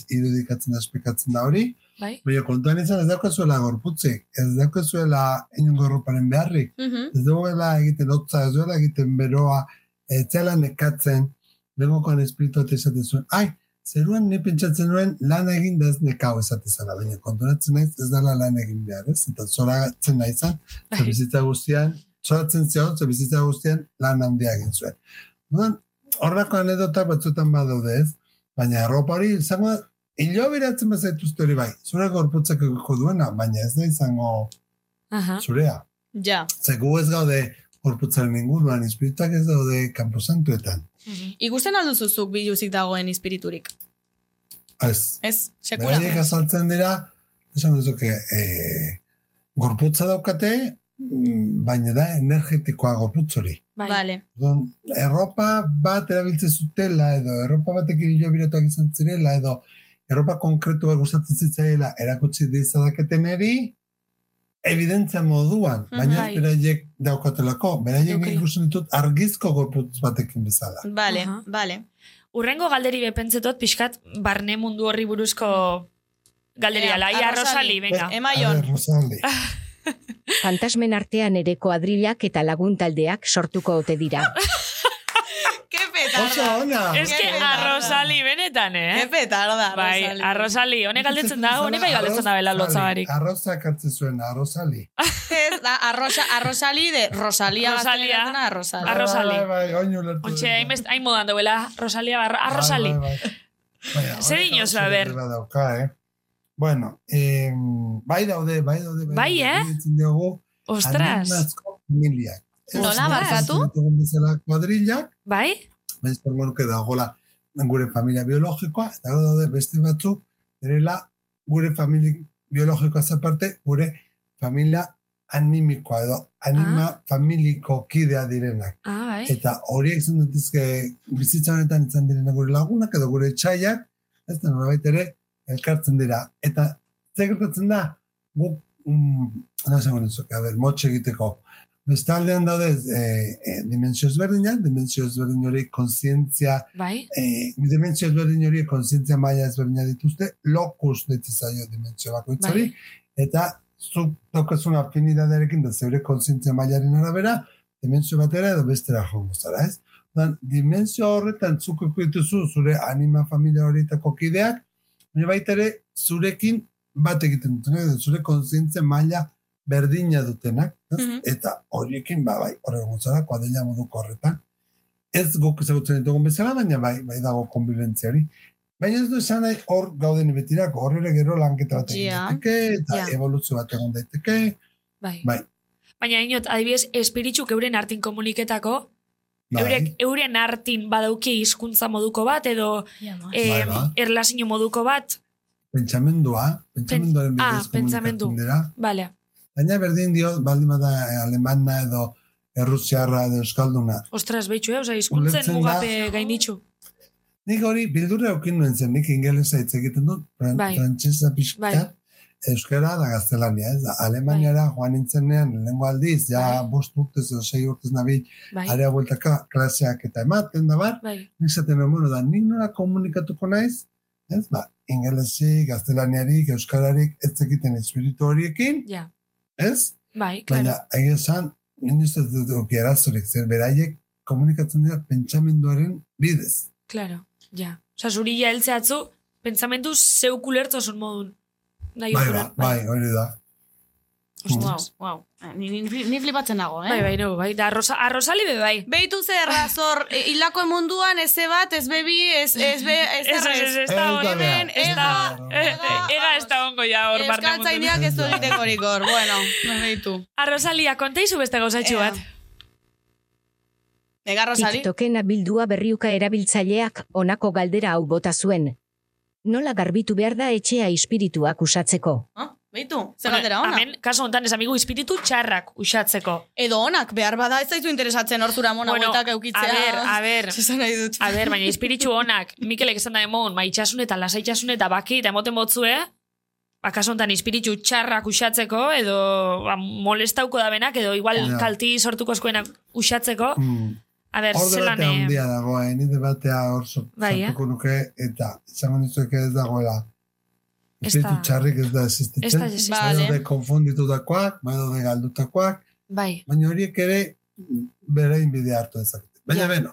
irudikatzen da, esplikatzen da hori. bai, Baina kontuan izan ez daukazuela gorputzik, ez daukazuela inungo erroparen beharrik. Mhm. Ez duela egiten hotza, ez duela egiten beroa, ez zela nekatzen, bengokoan espiritu eta esaten zuen, ai, zeruan ni pentsatzen nuen lan egin da ez nekau esaten zara, baina konturatzen naiz ez dela lan egin behar, ez? Eta zoratzen naizan, ze bizitza guztian, zoratzen zion, ze bizitza guztian lan handia egin zuen. Orduan, horrako anedota batzutan badaude ez, baina arropa hori izango da, hilo biratzen bazaituzte hori bai, zure gorputzak egoko duena, baina ez da izango aha, zurea. Ja. Ze gu ez gaude gorputzaren inguruan, espirituak ez daude kanposantuetan. Ikusten alduzuzuk biluzik dagoen espiriturik. Ez, Ez, sekula. beraiek azaltzen dira, esan duzuke, e, gorputza daukate, baina da energetikoa gorputz hori. bai, Vale. Erropa bat erabiltzen zutela, edo erropa batekin hilo biratuak izan zirela, edo erropa konkretu bat gustatzen zitzaiela erakutsi dizadaketen eri, evidentzia moduan, baina Bai. beraiek daukatelako, beraiek Dauke. ikusten ditut argizko gorputz batekin bezala. Vale, Aha. vale. Urrengo galderi bepentzetot, pixkat, barne mundu horri buruzko galderi Ea, ala, ia Rosali, venga. Emaion. Rosali. Fantasmen artean ere kuadrilak eta laguntaldeak sortuko ote dira. Ke Oso petarda. ona! Ez que Ke a Rosali, benetan, Ke eh? petarda, Bai, Rosali. a Rosali, honek galdetzen da, honek bai galdetzen da bela lotza sali. barik. Arrozak hartzen zuen, arrozali. Ez, da, arrosa, arrosali de Rosalia. Rosalia. A Rosali. Bai, bai, bai, oin ulertu. Ontxe, dut. hain, modan duela, Rosalia, barra, a Rosali. Bai, bai, bai. Baina, Zer honek dinozu, oso a ber? berri bat Dauka, eh? Bueno, eh, bai daude, bai daude. Bai, daude. eh? Diogu, Ostras. familiak. Nola, barkatu? ditugun bezala kuadrillak, Bai? baina esango nuke dagoela gure familia biologikoa, eta gero daude beste batzuk, direla gure familia biologikoa zaparte, gure familia animikoa edo anima familiko kidea direnak. Ah, bai. Eta horiek izan datizke bizitza honetan izan direnak gure lagunak edo gure etxaiak, ez da nolabait ere elkartzen dira. Eta zer gertatzen da, guk, mm, a ber, motxe egiteko. Bestaldean daude e, e, dimensio ezberdinak, dimensio ezberdin hori konsientzia, Bai. e, dimensio ezberdin hori konsientzia maila ezberdina dituzte, lokus ditzi zaio dimensio bakoitzari, eta zuk daukazun afinidadearekin da zeure konsientzia mailaren arabera, dimensio batera edo bestera jongo zara, ez? Dan, dimensio horretan zuk dituzu zure anima familia horietako kideak, baina baita ere zurekin bat egiten dutenak, zure konsientzia maila berdina dutenak, ez? eta horiekin, ba, bai, horregun zara, kuadela moduko horretan, ez guk ezagutzen ditugun bezala, baina bai, bai dago konbibentzia hori. Baina ez du esan nahi hor gauden betirako, hor ere gero lanketa bat egin Ja. daiteke, eta Ja. evoluzio bat egon daiteke, Bai. bai, Baina inot, adibidez, espiritzuk euren artin komuniketako, bai, eurek euren artin badauki hizkuntza moduko bat, edo eh, Bai, bai. erlazio moduko bat. pentsamendua, pentsamenduaren ah, bidez pentsamendu. komunikatzen dira. Vale. Baina berdin dio, baldin bada eh, alemana edo errusiarra edo euskalduna. Ostras, behitxu, eh? Osa, da. mugape gainditxu. Nik hori bildurra eukin nuen zen, nik ingelesa hitz egiten dut, fran, Bai. frantsesa pixka, Bai. Euskara da gaztelania, ez da, Alemaniara joan nintzenean, lehenko aldiz, ja bost urtez edo sei urtez nabil, Bai. area bueltaka klaseak eta ematen da bar, Bai. nik zaten bueno, da, nik nola komunikatuko naiz, ez, ba, ingelesi, gaztelaniarik, euskararik, ez zekiten espiritu horiekin, Ja. ez? Bai, claro. Baina, egia esan, nien ez dut dut arazorik, zer beraiek komunikatzen dira pentsamenduaren bidez. Claro, ja. Osa, zuri ja heltzeatzu, pentsamendu zeuk ulertzosun modun. Bai, osuran, ba, bai, hori da. Wow, wow. Ni, ni, ni flipatzen nago, eh? Bai, bai, no, bai. Da, arroza, arrozali be bai. Beitu zer, razor, e, hilako munduan ez bat, ez bebi, ez, ez be, ez Ez, ez, ez, ez da ez da, eh, eh, ega ez da ongo ja hor barne Euskaltzaineak ez du egitekorik hor, bueno, beitu. Arrozalia, konteizu beste gauzatxu bat. Ega, Rosali? TikToken abildua berriuka erabiltzaileak honako galdera hau bota zuen. Nola garbitu behar da etxea espirituak usatzeko? Ah, beitu, zer galdera ona. Hemen, kaso hontan ez amigu espiritu txarrak usatzeko. Edo onak, behar bada ez zaitu interesatzen hor zura mona Bueno, bueltak eukitzea. a ber, a ber. Nahi dut. A ber, baina espiritu honak, Mikelek esan da emon, maitxasun eta lasaitxasun eta baki eta emoten botzue, ba, kaso hontan espiritu txarrak usatzeko, edo ba, molestauko da benak, edo igual Ja. kalti sortuko eskuenak usatzeko. Mm. A ber, Hor zelan... eh, handia dago, eh? ni debatea hor so- Bai, eh? sortuko nuke, eta izango nizueke ez dagoela. Ez Espiritu da- txarrik ez da Ez existitzen. da existitzen. Bai Vale. daude konfunditutakoak, bai daude galdutakoak, Bai. baina horiek ere berein bide hartu dezakete. Baina Ja. beno,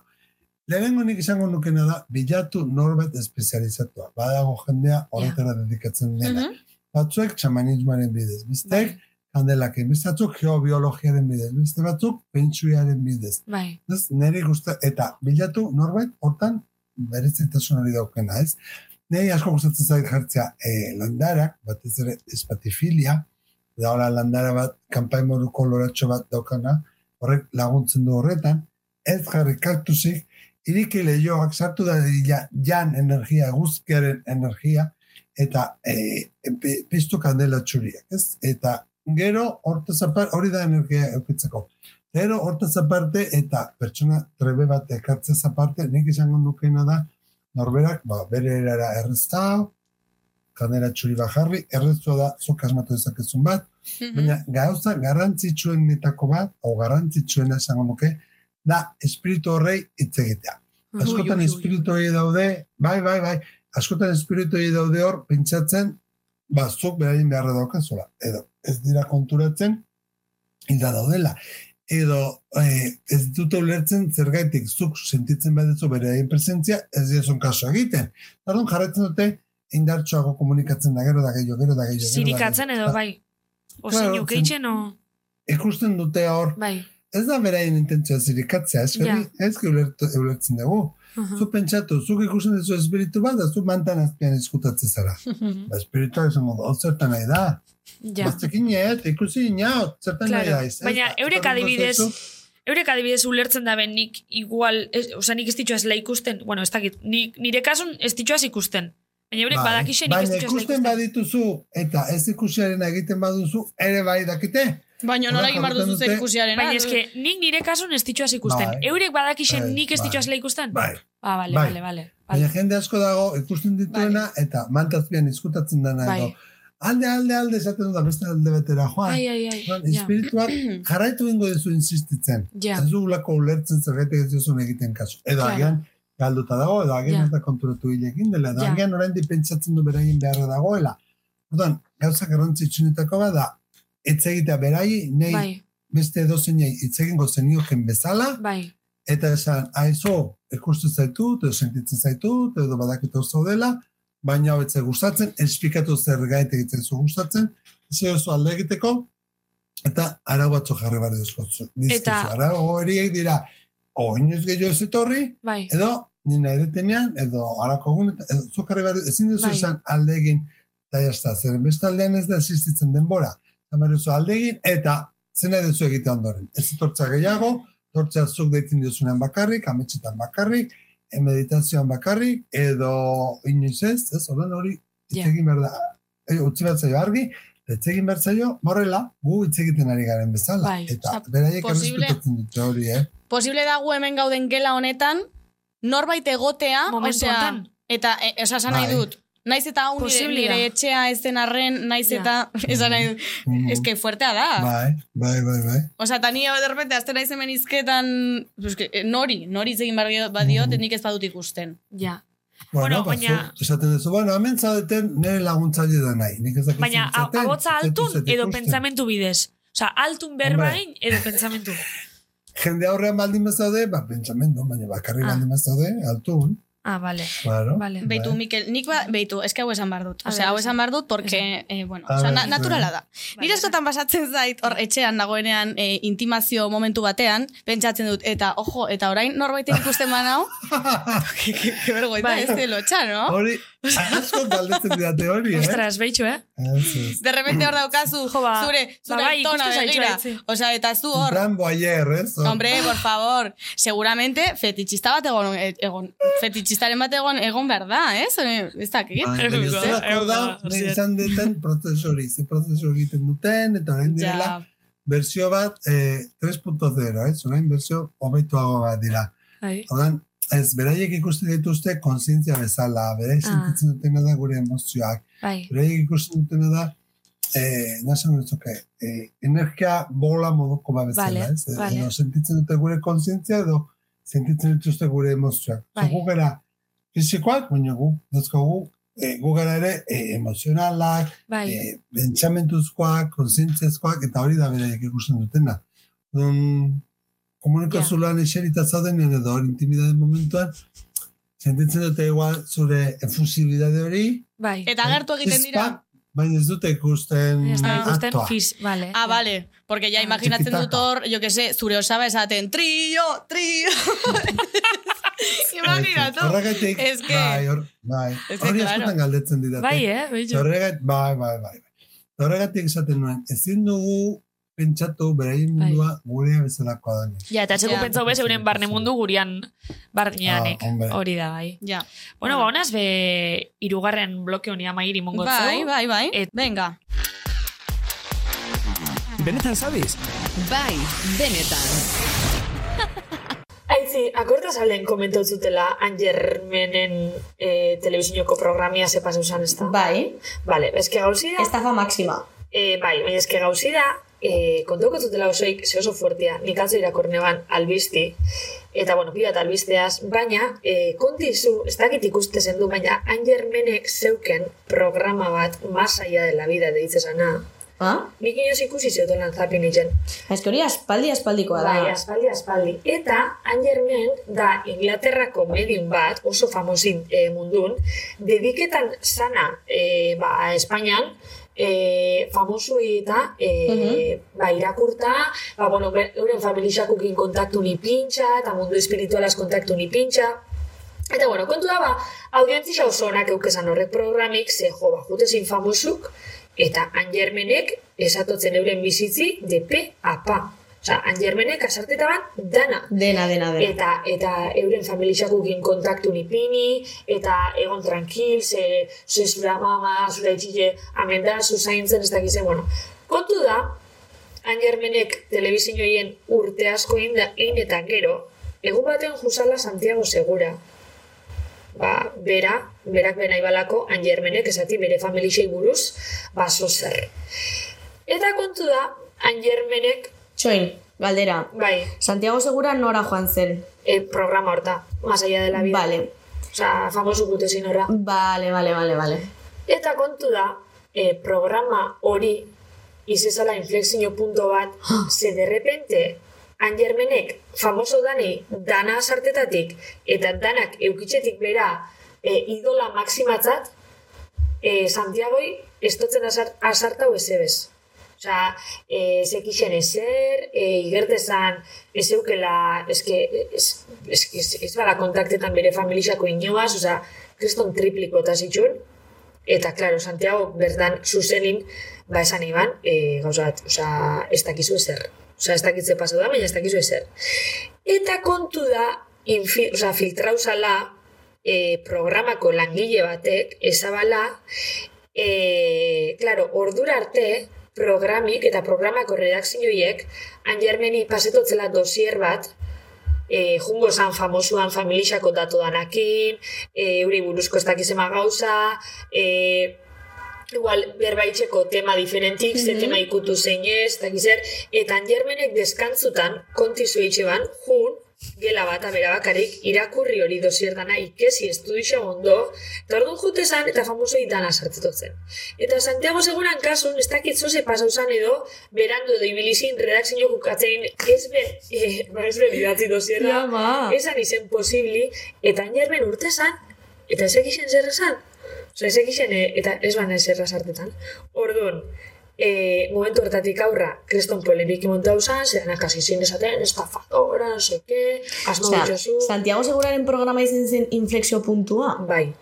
lehenengo nik izango nukena da, bilatu norbait espezializatua. Badago jendea horretara dedikatzen dena. Batzuek txamanismoaren bidez, bestek kandelakin, beste batzuk geobiologiaren bidez, beste batzuk pentsuiaren bidez. Bai. Ez, niri gusta, eta bilatu norbait hortan berezitasun hori daukena, ez? Nei asko gustatzen zait jartzea e, landarak, batez ere espatifilia, da hola landara bat, kanpai moduko loratxo bat daukana, horrek laguntzen du horretan, ez jarri kaktusik, iriki lehioak sartu da dira jan energia, guzkiaren energia, eta e, e, piztu kandela txuriak, ez? Eta gero hortaz apar, hori da energia eukitzeko. Gero hortaz aparte eta pertsona trebe bat ekartzez aparte, nik izango nukena da, norberak, ba, bere erara errezta, kanera txuri bat jarri, erreztua da, zuk asmatu dezakezun bat, baina gauza garrantzitsuenetako bat, o garrantzitsuena esango nuke, da espiritu horrei hitz egitea. Askotan espiritu daude, bai, bai, bai, askotan espiritu daude hor, pentsatzen, ba, zuk beraien beharra daukazula, edo ez dira konturatzen, hilda daudela. Edo eh, ez dute ulertzen zergaitik zuk sentitzen badezu beraien presentzia, ez diezun kaso egiten. Orduan jarraitzen dute indartsuago komunikatzen da gero da gehiago, gero da gehiago. Zirikatzen edo bai. Claro, Ozein ukeitzen o... Ikusten dute hor, Bai. ez da beraien intentzioa zirikatzea, ez Ja. ez ulertzen dugu. Aha. Zu pentsatu, zuk ikusten duzu espiritu bat, da zu mantan azpian izkutatzen zara. ba, espiritua esango da, zertan nahi da. Ja. Baztekin ez, ikusi inaut, zertan nahi Claro. da. ez? Baina Ez, eurek adibidez, eurek adibidez ulertzen da ben nik igual, ez, oza, nik ez ditxoaz la ikusten, bueno, ez dakit, nik, nire kasun ez ditxoaz ikusten. Baina eurek Bai, badakixen nik ez Baina ditxoaz la ikusten ikusten. badituzu eta ez ikusiaren egiten baduzu, ere bai dakite. Baina nola egin behar duzu zer ikusiaren. Baina eske, nik nire kasun ez ditxoaz ikusten. Bai. Eurek badakixen Bai, nik ez bai. ditxoazela ikusten? Bai. Ah, bale, Bai. bale, bale. Baina jende asko dago ikusten dituena eta mantazpian izkutatzen dena Bai. edo. Alde, alde, alde, esaten dut da beste alde betera, joan. Ai, ai, ai. Joan, ja. espirituak jarraitu ingo dizu insistitzen. Ja. Ez dugulako ulertzen zergatik ez duzun egiten kasu. Edo Claro. agian galduta dago, edo agian Ja. ez da konturatu hilekin dela, edo Ja. agian orain pentsatzen du beraien beharra dagoela. Orduan, gauza garrantzitsunetako bat etz egitea berai, nei Bai, beste edozeinei hitz egingo zenioken bezala, bai. eta esan, aizo, ikusten zaitut, edo sentitzen zaitut, edo badakit oso dela, baina hau etze gustatzen, esplikatu zer gaite egiten zu gustatzen, ez oso alde egiteko, eta arau batzu jarri behar dizkozu. Eta- Arau horiek dira, o inoiz gehiago ez etorri, Bai. edo nina eretenean, edo arako egun, edo zuk jarri behar, ezin duzu Bai. esan alde egin, eta jazta, zeren beste aldean ez da existitzen denbora. Eta duzu alde egin, eta zena duzu egite ondoren. Ez etortza gehiago, tortzea zuk deitzen diozunean bakarrik, ametxetan bakarrik, e, meditazioan bakarrik, edo inoiz ez, ez, horren hori, hitz Ja. egin behar da, e, utzi behar zaio argi, eta hitz egin behar zaio, morrela, gu hitz egiten ari garen bezala. Bai. Eta Osea, beraiek posible- errespetatzen dute hori, eh? Posible dago hemen gauden gela honetan, norbait egotea, osea, eta, e, osa, esan nahi Bai. dut, naiz eta hau nire, nire etxea ez den arren, naiz eta, esan nahi ez que fuertea da. Bai, bai, bai, bai. Osa, eta ni de repente, azten naiz hemen izketan, pues, que, eh, nori, nori hitz egin behar badiot, Mhm. nik ez badut ikusten. Ja. Bueno, Bueno, baina- baina... Esaten duzu, bueno, hemen zaudeten nire laguntzaile da nahi. Nik ez dakit Baina, zer a- zaten, abotza ez dut altun edo pentsamentu bidez. Osa, altun berbain edo pentsamentu. Jende aurrean baldin bazaude, ba, pentsamendu, baina bakarri Ah. baldin bazaude, altun. Ah, vale. Claro. Vale. Beitu, Bai. Mikel, nik ba, beitu, eske hau esan behar dut. A Osea, ver, hau esan. esan behar dut, porque, eh, bueno, A osea, ver, na, naturala da. Nire askotan pasatzen zait, hor, etxean dagoenean, eh, intimazio momentu batean, pentsatzen dut, eta, ojo, eta orain norbaiten ikusten banau, que, que, que vergoita, Bai. ez de lotxa, no? Hori, asko galdetzen didate hori, eh? Ostras, behitxu, eh? Ez, ez. De repente hor daukazu, Jo, ba, zure, zure ba, bai, zaitu, begira. etzi. Osea, eta zu hor, plan boyer, ez? Hor. Hombre, por favor, seguramente fetichista bat egon, egon fetichistaren bat egon, egon behar da, ez? Ez dakit. Bai, baina Egongo, zelako egongo, da, hori nahi da. izan duten prozesu hori, ze prozesu egiten duten, eta orain direla, versio bat eh, 3.0, ez? Orain versio hobetuago bat dira. Bai. Ez, beraiek ikusten dituzte kontzientzia bezala, beraiek Ah. sentitzen dutena da gure emozioak, Bai. beraiek ikusten dutena da, eh, nasan dutzuke, eh, energia bola moduko bat bezala, Vale, ez? Eh, vale. Edo sentitzen dute gure kontzientzia, edo sentitzen dituzte gure emozioak. Bai. Bai. gara fizikoak, baina gu, dazkogu, eh, gu gara ere eh, emozionalak, Bai. eh, pentsamentuzkoak, kontzientziazkoak, eta hori da beraiek ikusten dutena. Dun, komunikazulan eserita zaudenean edo hori intimidade momentuan, sentitzen dute igual zure efusibidade hori, Bai. Eta gertu egiten dira. Baina ez dute ikusten aktoa. fiz, vale. Ah, vale. Porque ya imaginatzen Txikitaka. dut hor, jo que sé, zure osaba esaten, trio, trio. Imaginatu. Horregatik, Es que- bai, hor, bai. Es que, claro. galdetzen didate. Bai, eh? Horregatik, bai, bai, bai. bai. Horregatik esaten nuen, ezin dugu pentsatu beraien Bai. mundua gurea bezalakoa da. Ja, eta etxeko Ja. pentsau bez, euren barne mundu gurian barneanek. Ah. Hori da, bai. Ja. Bueno, ba, honaz be, irugarren bloke honi amairi mongo Bai, bai, bai. Et- Venga. Benetan zabiz? Bai, benetan. Aitzi, akorda salen komentau zutela Angermenen eh, telebizinoko programia ze pasau zan, ez da? Bai, Vale, eske gauzi da... estafa máxima. Eh, bai, baina eske gauzi da, eh, kontuko zutela osoik, ze oso fuertia, nik atzo irakorne ban albizti, eta bueno, pila eta albizteaz, baina eh, kontizu, ez dakit ikuste zen du, baina Angermenek zeuken programa bat masaia de la vida deitzesana, Ah? nik inoz ikusi zeutolan zapin itzen. Ez hori aspaldi aspaldikoa da. Bai, aspaldi, aspaldi. Eta Angermen da Inglaterrako medium bat, oso famosin e, mundun, dediketan sana e, ba, Espainian, e, famosuei eta e, ba, irakurta, ba, bueno, euren familixakukin kontaktu ni pintxa, eta mundu espiritualaz kontaktu ni pintxa, Eta bueno, kontu da, ba, audientzia oso onak eukesan horrek programik, ze jo, ba, jutezin famosuk, eta Angermenek esatotzen euren bizitzi de pe a pa. Osa, Angermenek asartetaban dana. Dena, dena, dena. Eta, eta euren familixakukin kontaktu nipini, eta egon tranquil, ze, ze zura mama, zura itxile, amenda, zu zaintzen, ez dakize, bueno. Kontu da, Angermenek telebizinoien urte asko inda, egin eta gero, egun baten jusala Santiago Segura. Ba, bera, berak bena ibalako Angermenek esati bere familixei buruz, baso zer. Eta kontu da, Angermenek, Txoin, galdera. bai, Santiago Segura nora joan zen. e, programa horta, más allá de la vida. Vale. Osa, famoso gutezin horra. Vale, vale, vale, vale. Eta kontu da, e, programa hori izezala inflexio punto bat, ze de repente Angermenek famoso dani dana sartetatik eta danak eukitzetik bera e, idola maximatzat, e, Santiagoi estotzen asart, asartau ezebez. Osea, e, zekixen ezer, e, igertezan, ez eukela, eske, ez, ez, ez, ez bala kontaktetan bere familixako inoaz, osea, kriston tripliko eta zitxun, Eta, klaro, Santiago berdan zuzenin, ba esan iban, e, gauza bat, osea, ez dakizu ezer. Osea, ez dakitze pasau da, baina ez dakizu ezer. Eta kontu da, infi, osea, filtrauzala e, programako langile batek, ezabala, e, klaro, ordura arte, programik eta programako redakzioiek, Angermeni pasetotzela dosier bat, e, jungo zan famosuan familixako datu danakin, e, euri buruzko ez dakizema gauza, e, igual berbaitxeko tema diferentik, ze Mhm. tema ikutu zein ez, eta gizer, eta angermenek deskantzutan, kontizu eitxeban, jun, gela bat abera bakarrik, irakurri hori dosier dana ikesi estudixo ondo, eta orduan jute zan, eta famosoi dana sartzetotzen. Eta Santiago Seguran kasun, ez dakit zoze pasau zan edo, berandu edo ibilizin redakzio jukatzein, ez ben, eh, ba ez ben idatzi dosierra, Ja, ba. esan izen posibli, eta angermen urte zan, eta ez egixen zer esan. Osa, ez egixen, eh, eta ez bana zerra sartetan. Orduan, e, momentu hortatik aurra, kreston polemiki montau zan, zeran kasi zin esaten, estafadora, no seke, asmo Osea, ditxosu. Santiago Seguraren programa izen zen inflexio puntua. Bai.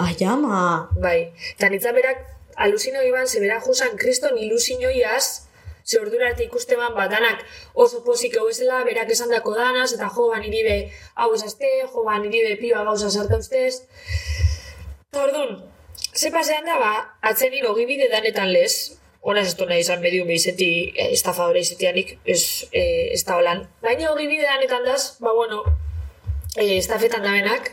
Ai, ama. Bai. Eta nintzen berak, alusino iban, ze berak jusan kriston ilusioiaz, ze ordura arte ikusteman badanak oso pozik hau esela, berak esan dako danaz, eta jo, ban iribe hau esazte, jo, ban iribe piba gauza sarta ustez. Eta orduan, ze pasean da, ba, atzen hilo gibide danetan lez, Honaz ez du nahi izan medium izeti, eh, estafadore izetianik, ez, eh, ez da holan. Baina hogi bide danetan daz, ba bueno, eh, estafetan dabenak,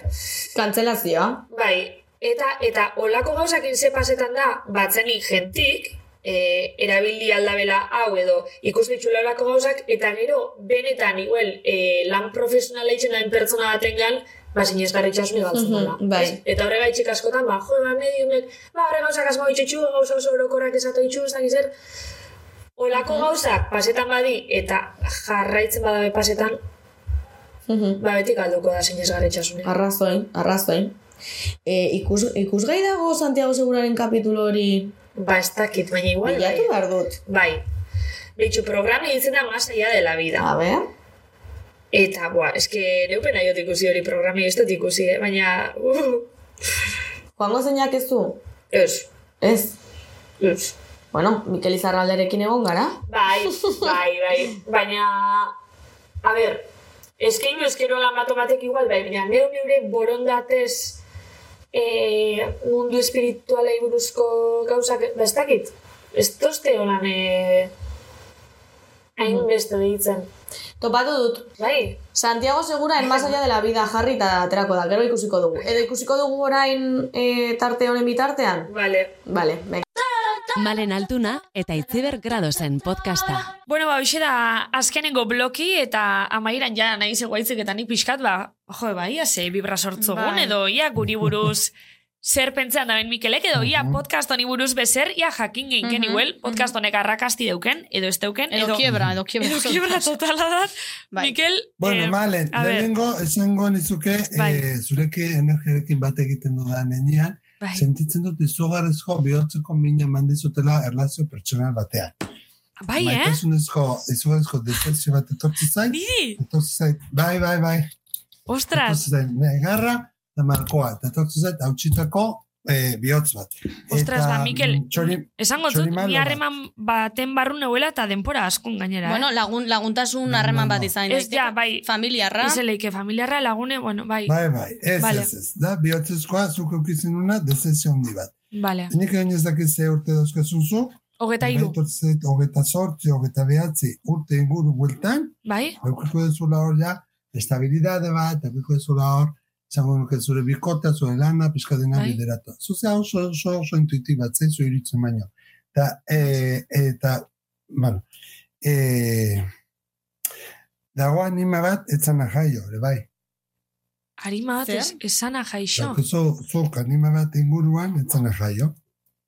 Kantzelazioa. Bai, eta eta olako gauzakin ze pasetan da, batzenik jentik, e, erabili aldabela hau edo ikus ditxula gauzak, eta gero benetan igual e, lan profesionala itxen den pertsona batengan, ba, sinesgarri txasune galtzen Mhm, dela. bai. Eta horregaitxik askotan, ba, jo, ba, mediumek, ba, horre gauzak asmo itxetxu, gauza oso orokorrak esatu itxu, ez dakiz zer, olako gauzak pasetan badi, eta jarraitzen badabe pasetan, ba, beti galduko da sinesgarri txasune. Arrazoin, arrazoin. E, ikus, ikusgai dago Santiago Seguraren kapitulo hori Ba, ez dakit, baina igual bilatu bai. behar dut. Bai. Beitxu, programa ditzen da más allá de la vida. A ver. Eta, boa, eske neupen aiot ikusi hori programi ez dut ikusi, eh? baina... Uh, Joango zeinak ez du? ez, Ez. ez. Bueno, Mikel Izarralderekin egon gara. Bai, bai, bai, baina... A ber, eskeinu eskero lan bat batek igual, bai, baina neu neure borondatez e, mundu espiritualei buruzko gauzak, ba, ez dakit, ez toste holan e, hain beste deitzen. Topatu dut. Bai, Santiago Segura en más allá de la vida jarri eta aterako da, gero ikusiko dugu. Edo ikusiko dugu orain e, tarte honen bitartean? Vale. Vale, venga. Malen Altuna eta Itziber Gradosen podcasta. Bueno, ba, hoxe da azkenengo bloki eta amairan ja nahi zegoaitzik eta nik pixkat, ba, jo, ba, ia ze vibra sortzogun, Bai. edo ia guri buruz zer pentsean daben Mikelek, edo ia podcast honi buruz bezer, ia jakin geinken Mhm, igual, podcast honek arrakasti deuken, edo ez deuken, Edo kiebra, edo kiebra. Edo kiebra totala da. Bai. Mikel, Bueno, eh, malen, lehenengo esango nizuke Bai. eh, zureke energiarekin bat egiten dudan enean, bai. sentitzen dut izugarrizko bihotzeko mina mandizutela erlazio pertsonal batean. bai, eh? Maitasunezko, izugarrizko depresio bat etortzi zait, Niri, etortzi zait, bai, bai, bai, ostras, etortzi zait, negarra, markoa, eta etortzi zait, hautsitako eh, bihotz bat. ostras, Eta, ba, Mikel, mm, txori, esango dut, ni bat. harreman baten barru neuela eta denpora askun gainera, Bueno, eh? lagun, laguntasun harreman bat izan. Ez, ja, bai, Familiarra. izeleike familiarra lagune, bueno, bai, Bai, bai, ez, Vale. ez, ez, da, bihotzezkoa zuk eukitzen una dezesio handi bat. vale. Nik egin ez dakit ze urte dauzkazun zu, Hogeta iru. Hogeta sortzi, hogeta behatzi, urte inguru bueltan, Bai? eukiko dezula hor ja, estabilidade bat, eukiko dezula hor, izango nuke zure bikotea, zure lana, pixka dena Bai. bideratu. Zuzea oso, oso, oso intuitibat, zeizu iritzen baino. Eta, e, eta, bueno, e, dago anima bat, etzana jaio, ere bai. Harima bat ez, esana jaixo. Zu, zuk anima bat inguruan, etzana jaio.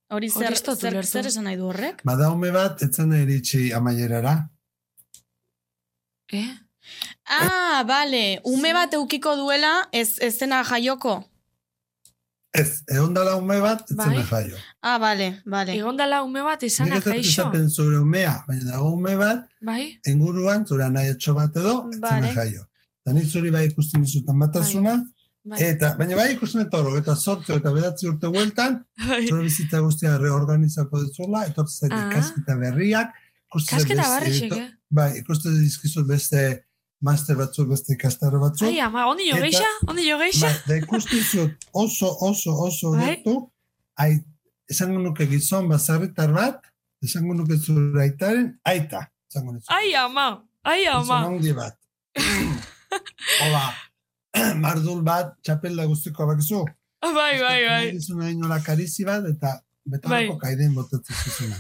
Hori zer, zer, zer esan nahi du horrek? Bada ume bat, etzana iritsi amaierara. Eh? Ah, bale, ume bat eukiko duela, ez, ez zena jaioko. Ez, egon dala ume bat, etzana Bai. jaio. Ah, bale, bale. Egon dala ume bat Nik ez dut jaixo. esaten zure umea, baina dago ume bat, Bai? inguruan, zure nahi etxo bat edo, etzana Vale. jaio. Eta nik zuri bai ikusten dizutan batasuna, Bai. eta, baina bai ikusten eta hor, eta sortzo eta bedatzi urte bueltan, Bai. zure bizitza guztia reorganizako duzula, etortzen Ah. ikasketa berriak, ikusten Kasketa beste- barrixek, eh? Bai, ikusten dizkizut beste master batzuk, beste ikastaro batzuk. Ai, ama, ondi jo geixa? Ondi jo geixa? Bai, da ikusten zut oso, oso, oso Bai. gertu, ai, esango nuke gizon bazarritar bat, esango nuke zure aitaren, aita, esango nuke. Ai, ama! Ai, Gizon ama! handi bat. Hola, mardul bat, txapelda guztiko bakizu. Bai, bai, bai. Gizuna inola karizi bat, eta betarako Bai. kaiden botatzen zuzuna.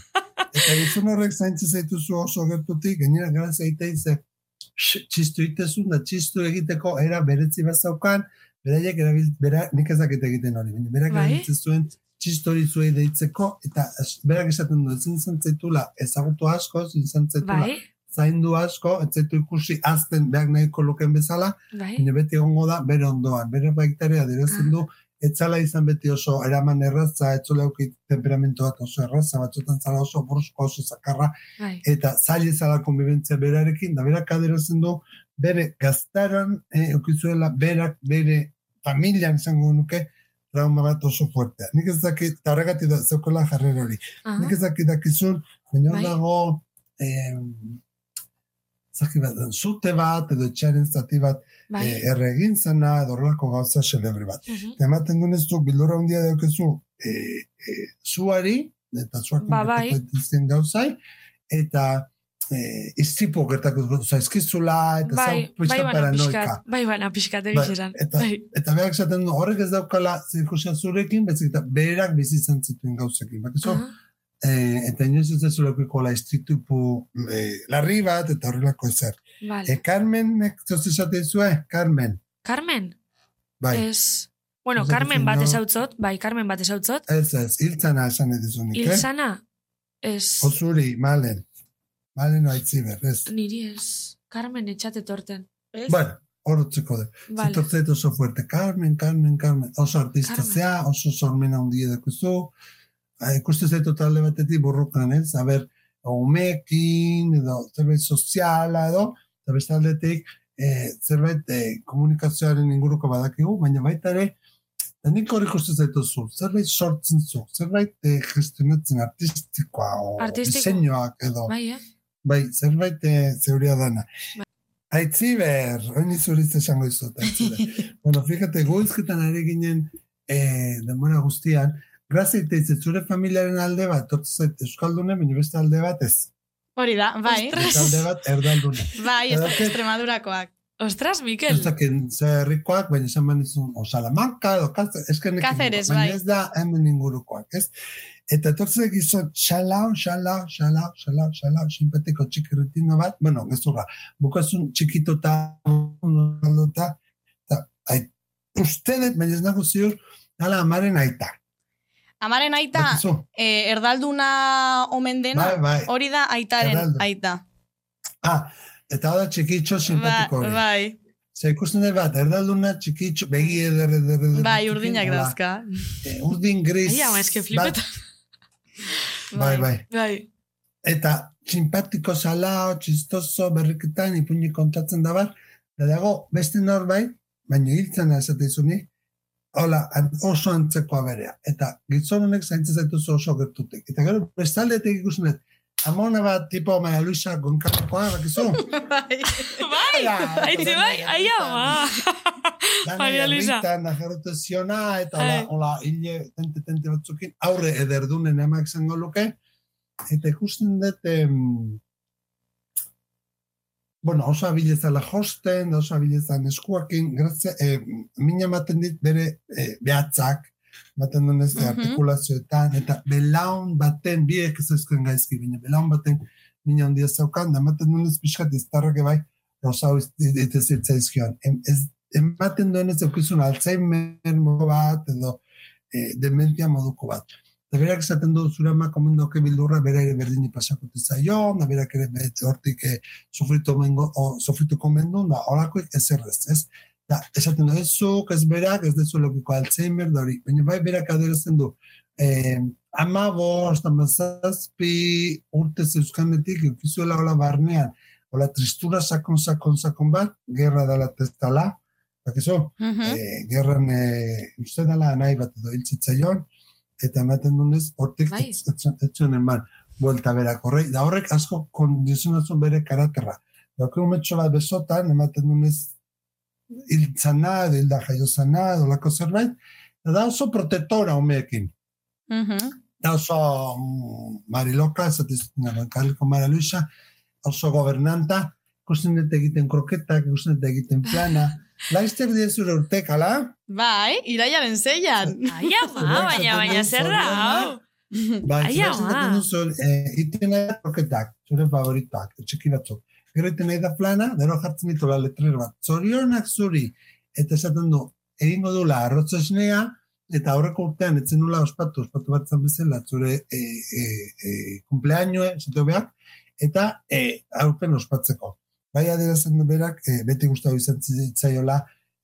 Eta gizon horrek zaintzen zaituzu oso gertutik, gainera grazia egiten ze sh- txistu itezun da txistu egiteko era beretzi bat zaukan, beraiek erabil, bera, nik ez dakit egiten hori, berak Bai. erabiltzen zuen txistu hori zuei deitzeko, eta berak esaten du, ezin izan zaitula ezagutu asko, ezin zaitula Bai, zaindu asko, ez zaitu ikusi azten behar nahiko luken bezala, bai. beti egongo da bere ondoan. Bere baitare adierazten du, etzala izan beti oso eraman erraza, etzula euki temperamentu bat oso erraza, batzutan zala oso brusko, oso zakarra, Bai. eta zaila zala konbibentzia berarekin, da berak adierazten du, bere gaztaran eh, eukizuela berak, bere familian izango nuke, trauma bat oso fuertea. Nik ez dakit, eta horregatik da zeukola jarrera hori. Nik ez dakit dakizun, baina Bai. dago, eh, zaki bat, zute bat, edo etxaren zati bat, Bai. eh, erre zena, edo horrelako gauza xelebre bat. Mhm. Eta ematen dunez du, bildura handia daukezu, e, e, zuari, eta zuak Ba, bai. gauzai, eta e, iztipo gertako zaizkizula, eta Bai, zau bai pixka bana paranoika. pixkat. Bai bana pixkat Bai, egizeran. eta, Bai. eta berak esaten du, horrek ez daukala zirkusia zurekin, bezik eta berak bizi izan zituen gauzekin. Bakizu, Aha. Eh, eta inoiz ez dezuleko la istritupu eh, larri bat, eta horrelako ezer. Vale. E, Carmen, zoz esaten zue, Carmen. Carmen? Bai. Ez... Bueno, Ez Carmen bat ezautzot, bai, Carmen bat ezautzot. Ez ez, hiltzana esan edizunik, eh? Ilzana? Ez... Ozuri, malen. Malen oaitziber, ez. Niri ez... Carmen etxate torten. Ez? Bueno, hor utziko de. Vale. Zitortzeit oso fuerte. Carmen, Carmen, Carmen. Oso artista Carmen. zea, oso sormen handia dakuzu. Eh, Ikuste zaitu talde batetik borrokan, ez? A ber, umekin, edo zerbait soziala, edo, eta beste aldetik, eh, zerbait eh, komunikazioaren inguruko badakigu, baina baita ere, eta nik hori ikuste zaituzu, zerbait sortzen zu, zerbait eh, gestionatzen artistikoa, o Artistiko. diseinuak, edo, Bai, eh? Bai, zerbait eh, zeuria dana. Aitziber, oin izuriz esango izut, aitziber. bueno, fíjate, goizketan ari ginen eh, denbora guztian, grazia iteiz, zure familiaren alde bat, tortu zait Euskaldune, baina beste alde bat ez. Hori da, bai. Beste alde bat erdaldune. Bai, est- que- Extremadurakoak. Ostras, Mikel. Ez dakin zer herrikoak, baina esan banizun, o Salamanca, edo Cáceres, ez Cáceres, baina bai. ez da hemen ingurukoak, ez? Eta etortzek gizon, xalau, xalau, xalau, xalau, xalau, simpatiko txikirritino bat, bueno, gezurra, bukazun txikitota, eta, eta, ai, uste dut, baina ez nago ziur, ala amaren aita. Amaren aita, eh, erdalduna omen dena, Bai, bai. hori da aitaren Erdaldun. aita. Ah, eta da txikitxo simpatiko Ba, hori. bai, Ze ikusten dut bat, erdalduna txikitxo, begi eder, eder, eder. bai, urdinak dauzka. eh, Urdin gris. Ai, ama, eske flipeta. Bai, bai. Bai. Eta simpatiko salao, txistoso, berriketan, ipuñi kontatzen da bar, da dago beste norbait, baina hiltzen esate izuni, hola, oso antzekoa berea. Eta gizon honek zaintzen zaituzu oso gertutik. Eta gero, bestaldetik ikusten dut, amona bat, tipo Maria Luisa Gonkarkoa, bakizu? bai. Bai, aitzi bai, ai ama. Maria Luisa. Herritan, ajerrute ziona, eta hola, hile, tente, tente batzukin, aurre ederdunen emak zango luke, eta ikusten dut, em, bueno, oso abilezala josten, oso abilezan eskuakin, grazia, eh, mina ematen dit bere eh, behatzak, ematen duen ez Mhm. artikulazioetan, eta belaun baten, biek ez ezkoen gaizki, baina belaun baten mina handia zaukan, da ematen duen ez pixkat iztarrak ebai, rosau ite zitzaizkion. Em, ez, ematen duen ez eukizun Alzheimer modu bat, edo eh, dementia moduko bat. Da berak esaten du zure ama komendoke bildurra bera ere berdini pasako zaio, da berak ere bete hortik eh, sofritu mengo, o, sofritu komendu, da horakoik ez errez, ez? Da, esaten du, ez zuk, ez berak, ez dezu logiko Alzheimer, da hori, baina bai berak adierazten du, eh, ama bost, ama zazpi, urte zeuzkanetik, eukizuela hola barnean, hola tristura sakon, sakon, sakon bat, gerra dala testala, bakizu, Mhm. eh, gerran eh, uste dela nahi bat edo hiltzitzaion, eta ematen dunez, hortik Bai. zuen eman buelta berak horrek, da horrek asko kondizionatzen bere karakterra. Dauke umetxo bat besotan, ematen dunez, hiltzana, hilda jaiozana, edo lako zerbait, da oso protektora umeekin. Mhm. Da oso mm, mariloka, dut karliko Mara Luisa, oso gobernanta, ikusten dut egiten kroketak, ikusten dut egiten plana. Laizter die zure urtek, ala? Bai, iraiaren zeian. Ai, ama, baina, baina, zer da, hau? Bai, Ai, zure ama. esaten duzu, eh, iten nahi da kroketak, zure favoritoak, txiki batzuk. Gero iten nahi da plana, gero jartzen ditu la letrero bat. Zorionak zuri, eta esaten du, egingo dula arrotzo esnea, eta aurreko urtean etzen nula ospatu, ospatu bat zan bezala, zure e, e, e, kumpleañoe, zute beak, eta e, aurten ospatzeko. Bai adierazten du berak, e, beti gustatu izan zitzaiola,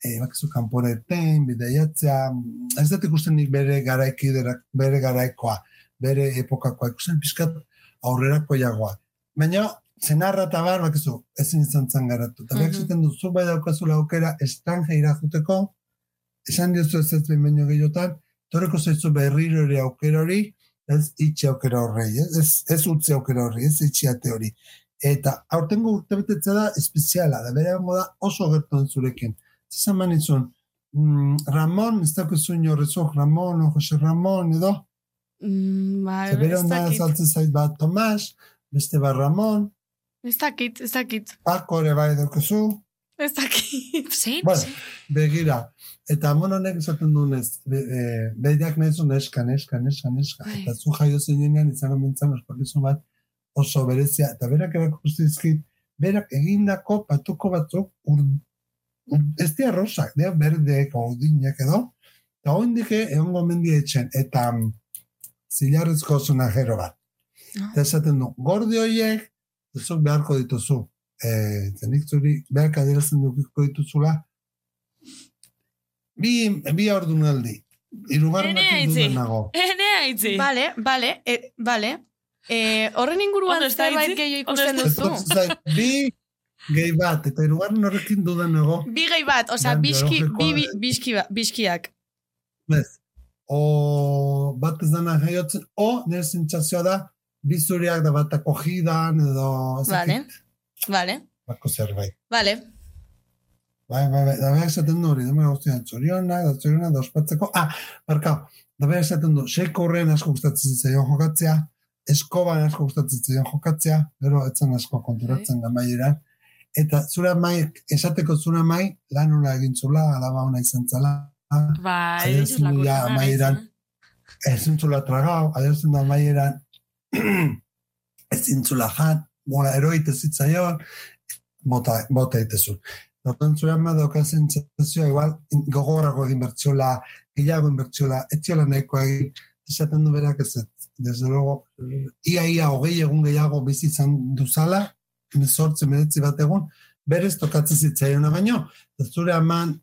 e, bakizu kanpora irten, bideiatzea, mm, ez dut ikusten nik bere garaikiderak, bere garaikoa, bere epokakoa, ikusten pixkat aurrerako jagoa. Baina, zenarra eta bar, bakizu, ezin izan zan garatu. Eta berak Mhm. zuten du, zu bai daukazula aukera estrangeira juteko, esan diozu ez ez baino gehiotan, torreko zaizu berriro ere aukera hori, ez itxi aukera horrei, ez, ez, ez utzi aukera horri, ez itxi ate hori. Eta aurtengo urtebetetze da espeziala, da bere da oso gertuen zurekin. Zizan manizun, mm, Ramon, ez dakizu inorrezu, Ramon, o Jose Ramon, edo, Mm, ba, ze bere ez onda saltzen zait bat Tomas, beste bat Ramon, Ez dakit, ez dakit. Paco ere bai daukazu, Ez dakit. Zein? Bueno, begira, eta amon honek esaten duenez, be, e, behiak nahi zu neska, neska, neska, neska, Bai. eta zu jaio zinean izango mintzan ospakizun bat oso berezia, eta berak erakustizkit, berak egindako patuko batzuk ur, ur, ez dira rosak, dira berdeek, odinek edo, eta hoindik egon gomendia etxen, eta mm, zilarrezko zonajero bat. Eta esaten du, gordi horiek, zuk beharko dituzu, e, zenik zuri, beharka adierazten dukiko dituzula, bi, bi ordunaldi, irugarren Ene batzuk aitzi. duden nago. Ene aitzi. Bale, bale, e, bale. E, horren inguruan ez da zerbait hitzik? gehiago ikusten da- duzu. Bi gehi bat, eta irugarren horrekin dudan nago, Bi gehi bat, osea, Dan biski, bi, bi, biski, ba- biskiak. bez, o bat ez dana jaiotzen, o nire zentzazioa da, bi zuriak da bat akogidan, edo, Vale, vale, bako zerbait. vale. Bai, bai, bai, da behar esaten du hori, dama guztian, txorionak, da txorionak, da ospatzeko, ah, barkau, da behar esaten du, seiko horren asko gustatzen zitzaion jokatzea, eskoban asko gustatzen zitzaion jokatzea, gero etzen asko konturatzen da maieran, eta zure mai, esateko zure mai, lan hona egin zula, alaba hona izan zala, Bai, ez ja zena maieran, gaitzen. ezin zula tragau, adierazten da maieran, ezin zula jan, bola eroite zitzaion, bota, bota itezun. Hortan zure ama dauka zentzazioa, igual, gogorrago egin bertxola, gehiago egin bertxola, etxola nahikoa egin, esaten du berak ez ez. Desde luego, ia ia hogei egun gehiago bizi izan duzala, sortze meretzi bat egun, berez tokatzen zitzaiona baino, zure aman,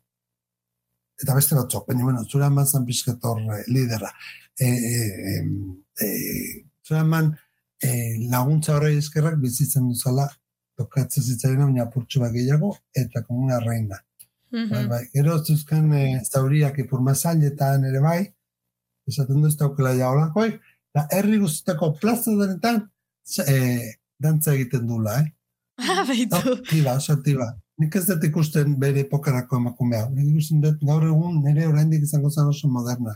eta beste batzuk, baina bueno, zure aman zan pixkator eh, lidera. E, e, e, zure aman e, laguntza horrei eskerrak bizi izan duzala, tokatzen zitzaiona baina apurtxo bat gehiago, eta komuna reina. Bai, bai. Gero zuzkan e, zauriak ipur mazailetan ere bai, esaten du ez daukela jaolakoik, eta herri guztietako plaza denetan e, dantza egiten dula, eh? Ah, baitu. Aktiba, oso aktiba. Nik ez dut ikusten bere epokarako emakumea. Nik ikusten dut gaur egun nire oraindik izango zen oso moderna.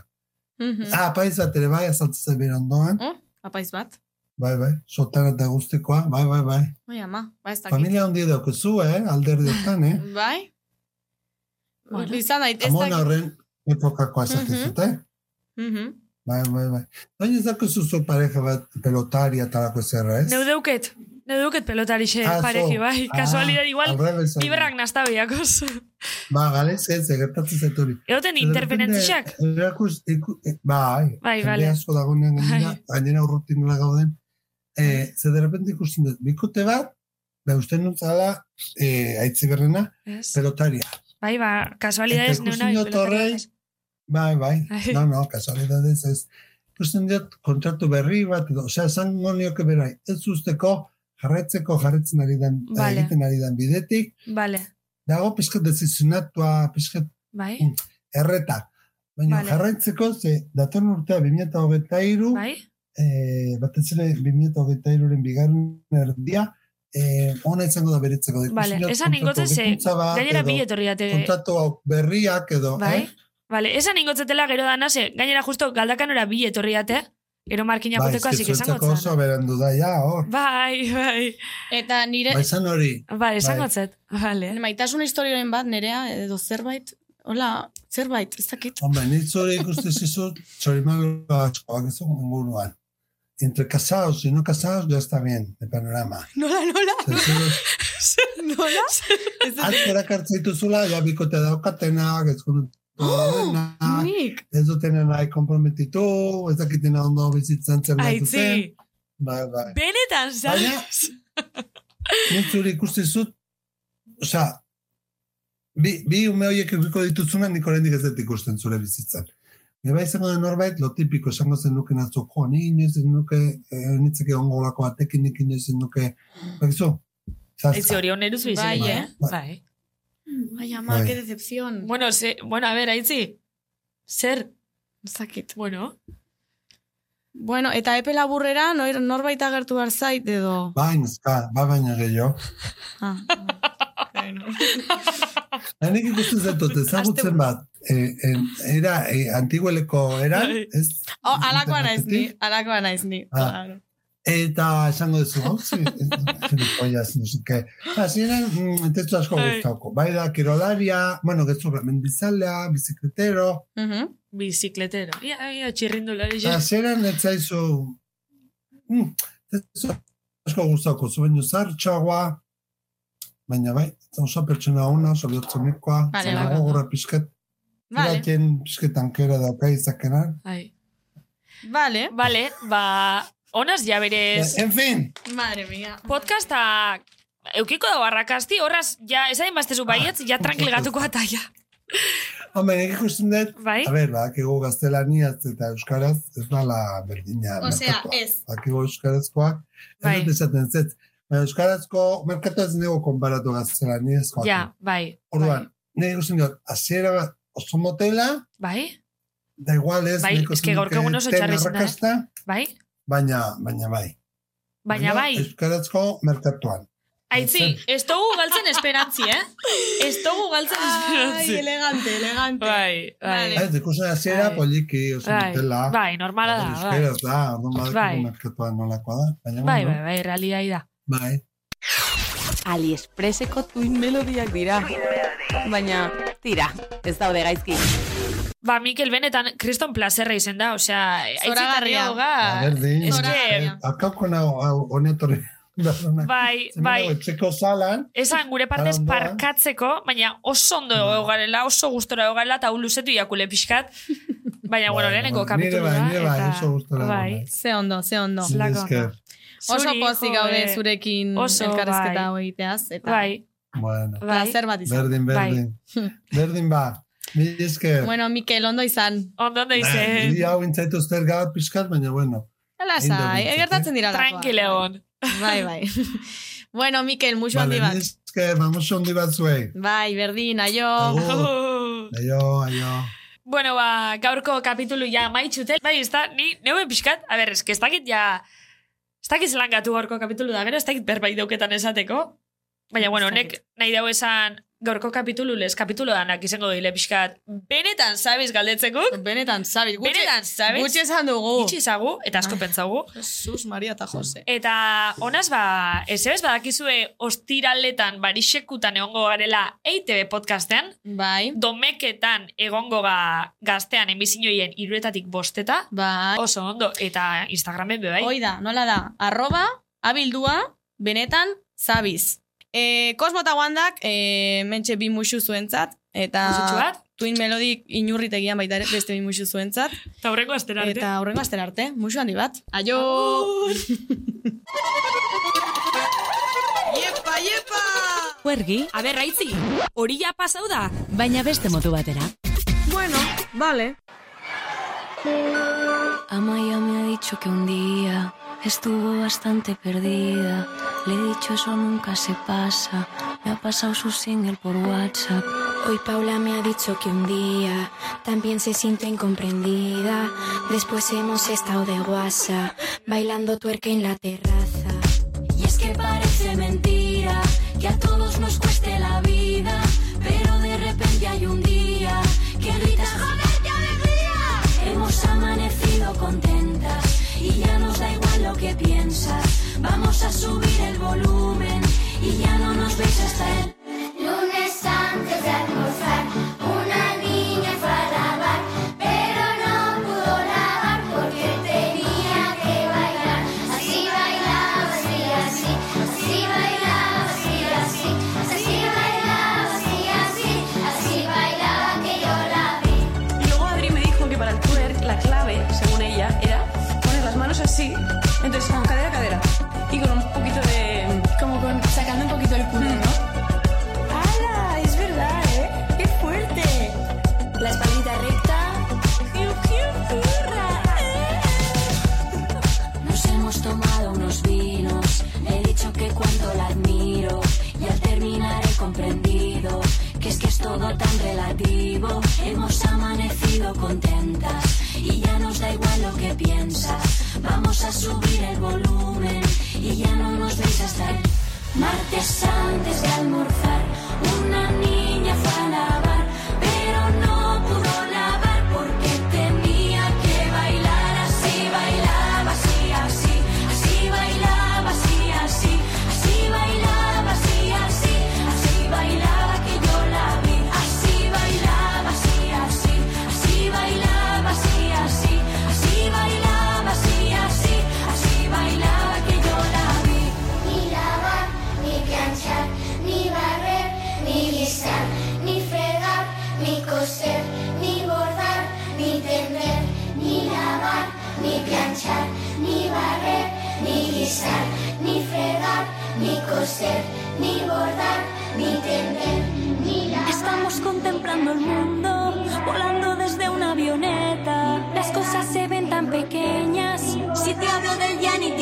Mhm. Ah, apaiz bat ere bai, azaltzen zen bere ondoan. Oh, apaiz bat. bai, bai, sotara eta guztikoa, bai, bai, bai. Bai, ama, ba ez dakit. Familia handi daukezu, eh, alderdiotan, eh? Bai? Bueno. Izan dait, ez Amona dakit. horren epokakoa esaten Mhm. zuten. Bai, bai, bai. Baina ez dakuzu zu pareja bat pelotaria talako zerra, ez? Neu deuket, neu deuket pelotarixe Ah, zo. pareji, bai. Ah, Kasualidad igual, al revés, bai. biberrak nastabiakoz. Ba, galez, ez, egertatzen zaituri. Egoten interferentziak. Erakus, iku, e, bai, Bai, jende bale. asko dagoenean gainera, Bai. gainera urrutin nola gauden. Eh, ze de repente ikusten dut, bikote bat, ba, uste nuntzala, eh, aitzi berrena, pelotaria. Bai, ba, kasualidades Eta neuna ikusten dut horrei, bai, bai, Bai. no, no, kasualidades ez. Ikusten dut kontratu berri bat, edo, osea, esango nioke berai, ez usteko jarraitzeko jarraitzen ari den, Vale. egiten ari den bidetik, Vale, dago pixkat dezizionatua, pixkat bai, erreta. Baina Vale. jarraitzeko, ze datorren urtea 2023, bai, eh, batez ere 2023ren bigarren erdia, eh, ona izango da beretzeko. Vale, esan ingotzen ze, gainera edo bi etorri date. Kontratu berriak edo, Bai, eh? Vale, esan ingotzetela gero dana, ze, gainera justo galdakanora bi etorri date, gero markina Bai, poteko, que esango zuentzako oso berandu da, ja, hor. Bai, bai. Eta nire... Ba, esan hori. Vale, esango Bai. zet. Vale. Maitasun historioren bat, nerea, edo zerbait, hola, zerbait, ez dakit. Hombre, nitz hori ikuste zizu, txorimalo asko, ez inguruan. Entre casados y no casados ya está bien, de panorama. Nola, nola? Nola? Asko erakartzen dituzula, ja bikote daukatenak, ez kun Nik? ez dutenen nahi komprometitu, ez dakitena ondo bizitzen zen nahi Aitzi, duten. Bai, bai. benetan, Baina- sabes? Nik zuri ikusti zut, osea, bi, bi ume horiek edukiko dituzuna, nik oraindik ez dut ikusten zure bizitzan. Eba izango den norbait, lo tipiko, esango zen nuke natzu, jo, ni inoiz ez nuke, eh, nitzeke ongo lako batekin, nik inoiz ez nuke, bakizu, Aitzi hori oneruz bizi. Bai, eh? Bai. Bai. Ai, ama, Bai. qué decepción. Bueno, se, bueno, a ver, Aitzi. Zer? Ez dakit. Bueno. Bueno, eta epe laburrera, nor, norbait agertu behar zait, edo... Bai, neska, ba baina gehiago. Ah, Hanik ikusten zetut, ezagutzen bat, eh, en, era, eh, antigueleko eran, ez? oh, alakoa naiz ni, alakoa naiz ni. Ah. Claro. Eta esango duzu, hau, zi, gilipollas, no sé qué. Hasieran, mm, testu asko Bai. gustauko. Bai da, kirolaria, bueno, gezurra, mendizalea, bizikletero, Mhm. Bicicletero. Ia, ia, txirrindulari. eta hasieran ez zaizu, mm, testu asko gustauko, zu baino zartxagoa, baina bai, oso pertsona ona, oso bihurtzenekoa, Vale, zela vale. gogorra pixkat, Vale. Iraten pixketan kera dauka izakenan. Ai. Vale. Vale, ba, honaz ja berez En fin, Madre mía. podcasta eukiko da barrakasti, horraz, ja, esain baztezu baietz, ja tranquil gatuko ataia. Hombre, nik ikusten dut, Bai? a ber, bakigu gaztelaniaz eta euskaraz, ez dala berdina Osea, merkatua. ez. Bakigu euskarazkoak, ez Bai. dut esaten zet, baina euskarazko merkatua ez nego konparatu gaztelaniazkoak. Ja, bai. Orduan, nik ikusten dut, hasiera bat oso motela, Bai? da igual ez, Bai, nahiko eske gaurko egun oso izan da, eh? Bai? Baina, baina bai. Baina bai. Euskarazko merkatuan. Aitzi, ez dugu galtzen esperantzi, eh? Ez dugu galtzen Ai, esperantzi. elegante, elegante. Bai, bai. Ez, ikusten hasiera Bai. poliki, oso Bai, bai, normala da, bai. Euskeraz da, orduan Bai. badakigu merkatuan nolakoa da. Baina, Bai, bai, bai, realidai da. bai. AliExpresseko tuin melodiak dira. Baina, tira, ez daude gaizki. Ba, Mikel, benetan, kriston plazerra izen da, osea, Zoragarria. aitzitarria A hoga. berdin, Es eh, que, akauko nago, hau, honetorri. bai, bai, Etxeko salan, esan gure partez parkatzeko, baina oso ondo egarela, oso gustora egarela, eta hau luzetu jakule pixkat. Baina, bueno, lehenengo Bai, kapitulu bai, da. nire bai, oso gustora Bai, bai. Ze ondo, ze ondo. Oso pozik gaude zurekin elkarrezketa bai. hau egiteaz. Eta Bai, Bueno, bai. placer bat izan. berdin, berdin. Berdin ba. Mila esker. Bueno, Mikel, ondo izan. Ondo ondo izen. Niri hau intzaitu zer gaur pixkat, baina bueno. Hala zai, egertatzen dira. Tranquile egon. Bai, bai. bueno, Mikel, musu handi bat. mila esker, vamos handi bat zuei. Bai, berdin, aio. Aio, aio. Bueno, ba, gaurko kapitulu ja maitxutel. Bai, ez da, ni neuen pixkat, a ber, eske ez dakit ja... Ez dakit zelan gatu gaurko kapitulu da, gero ez dakit berbait dauketan esateko. Baina, bueno, nek nahi dau esan gaurko kapitulu lez, kapitulo danak izango dile pixkat. Benetan sabiz galdetzeko? Benetan sabiz. Gutxi- Benetan sabiz? gutxi esan dugu. Gutxi ezagu, eta asko pentsagu. Jesus, Maria eta Jose. Eta honaz ba, ez ebez badakizue ostiraletan barixekutan egongo garela EITB podcastean. Bai. Domeketan egongo ga gaztean enbizinoien iruetatik bosteta. Bai. Oso ondo. Eta Instagramen be bai. Hoi da, nola da, arroba, abildua, benetan, zabiz. E, Kosmo eta Wandak, e, mentxe bi musu zuentzat, eta? Twin Melodic inurritegian baita ere beste bi musu zuentzat. Eta horrengo astera arte. Eta horrengo astera arte, musu handi bat. Aio! Iepa, iepa! Huergi, A ber, raitzi, hori ja pasau da. baina beste modu batera. Bueno, vale. Amaya me ha dicho que un día estuvo bastante perdida. Le he dicho eso nunca se pasa. Me ha pasado su single por WhatsApp. Hoy Paula me ha dicho que un día también se siente incomprendida. Después hemos estado de guasa, bailando tuerca en la terraza. Vamos a subir el volumen y ya no nos veis hasta el subir el volumen y ya no nos veis hasta el martes antes de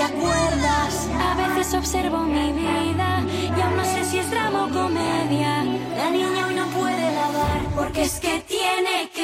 acuerdas. A veces observo mi vida y aún no sé si es drama o comedia. La niña hoy no puede lavar porque es que tiene que.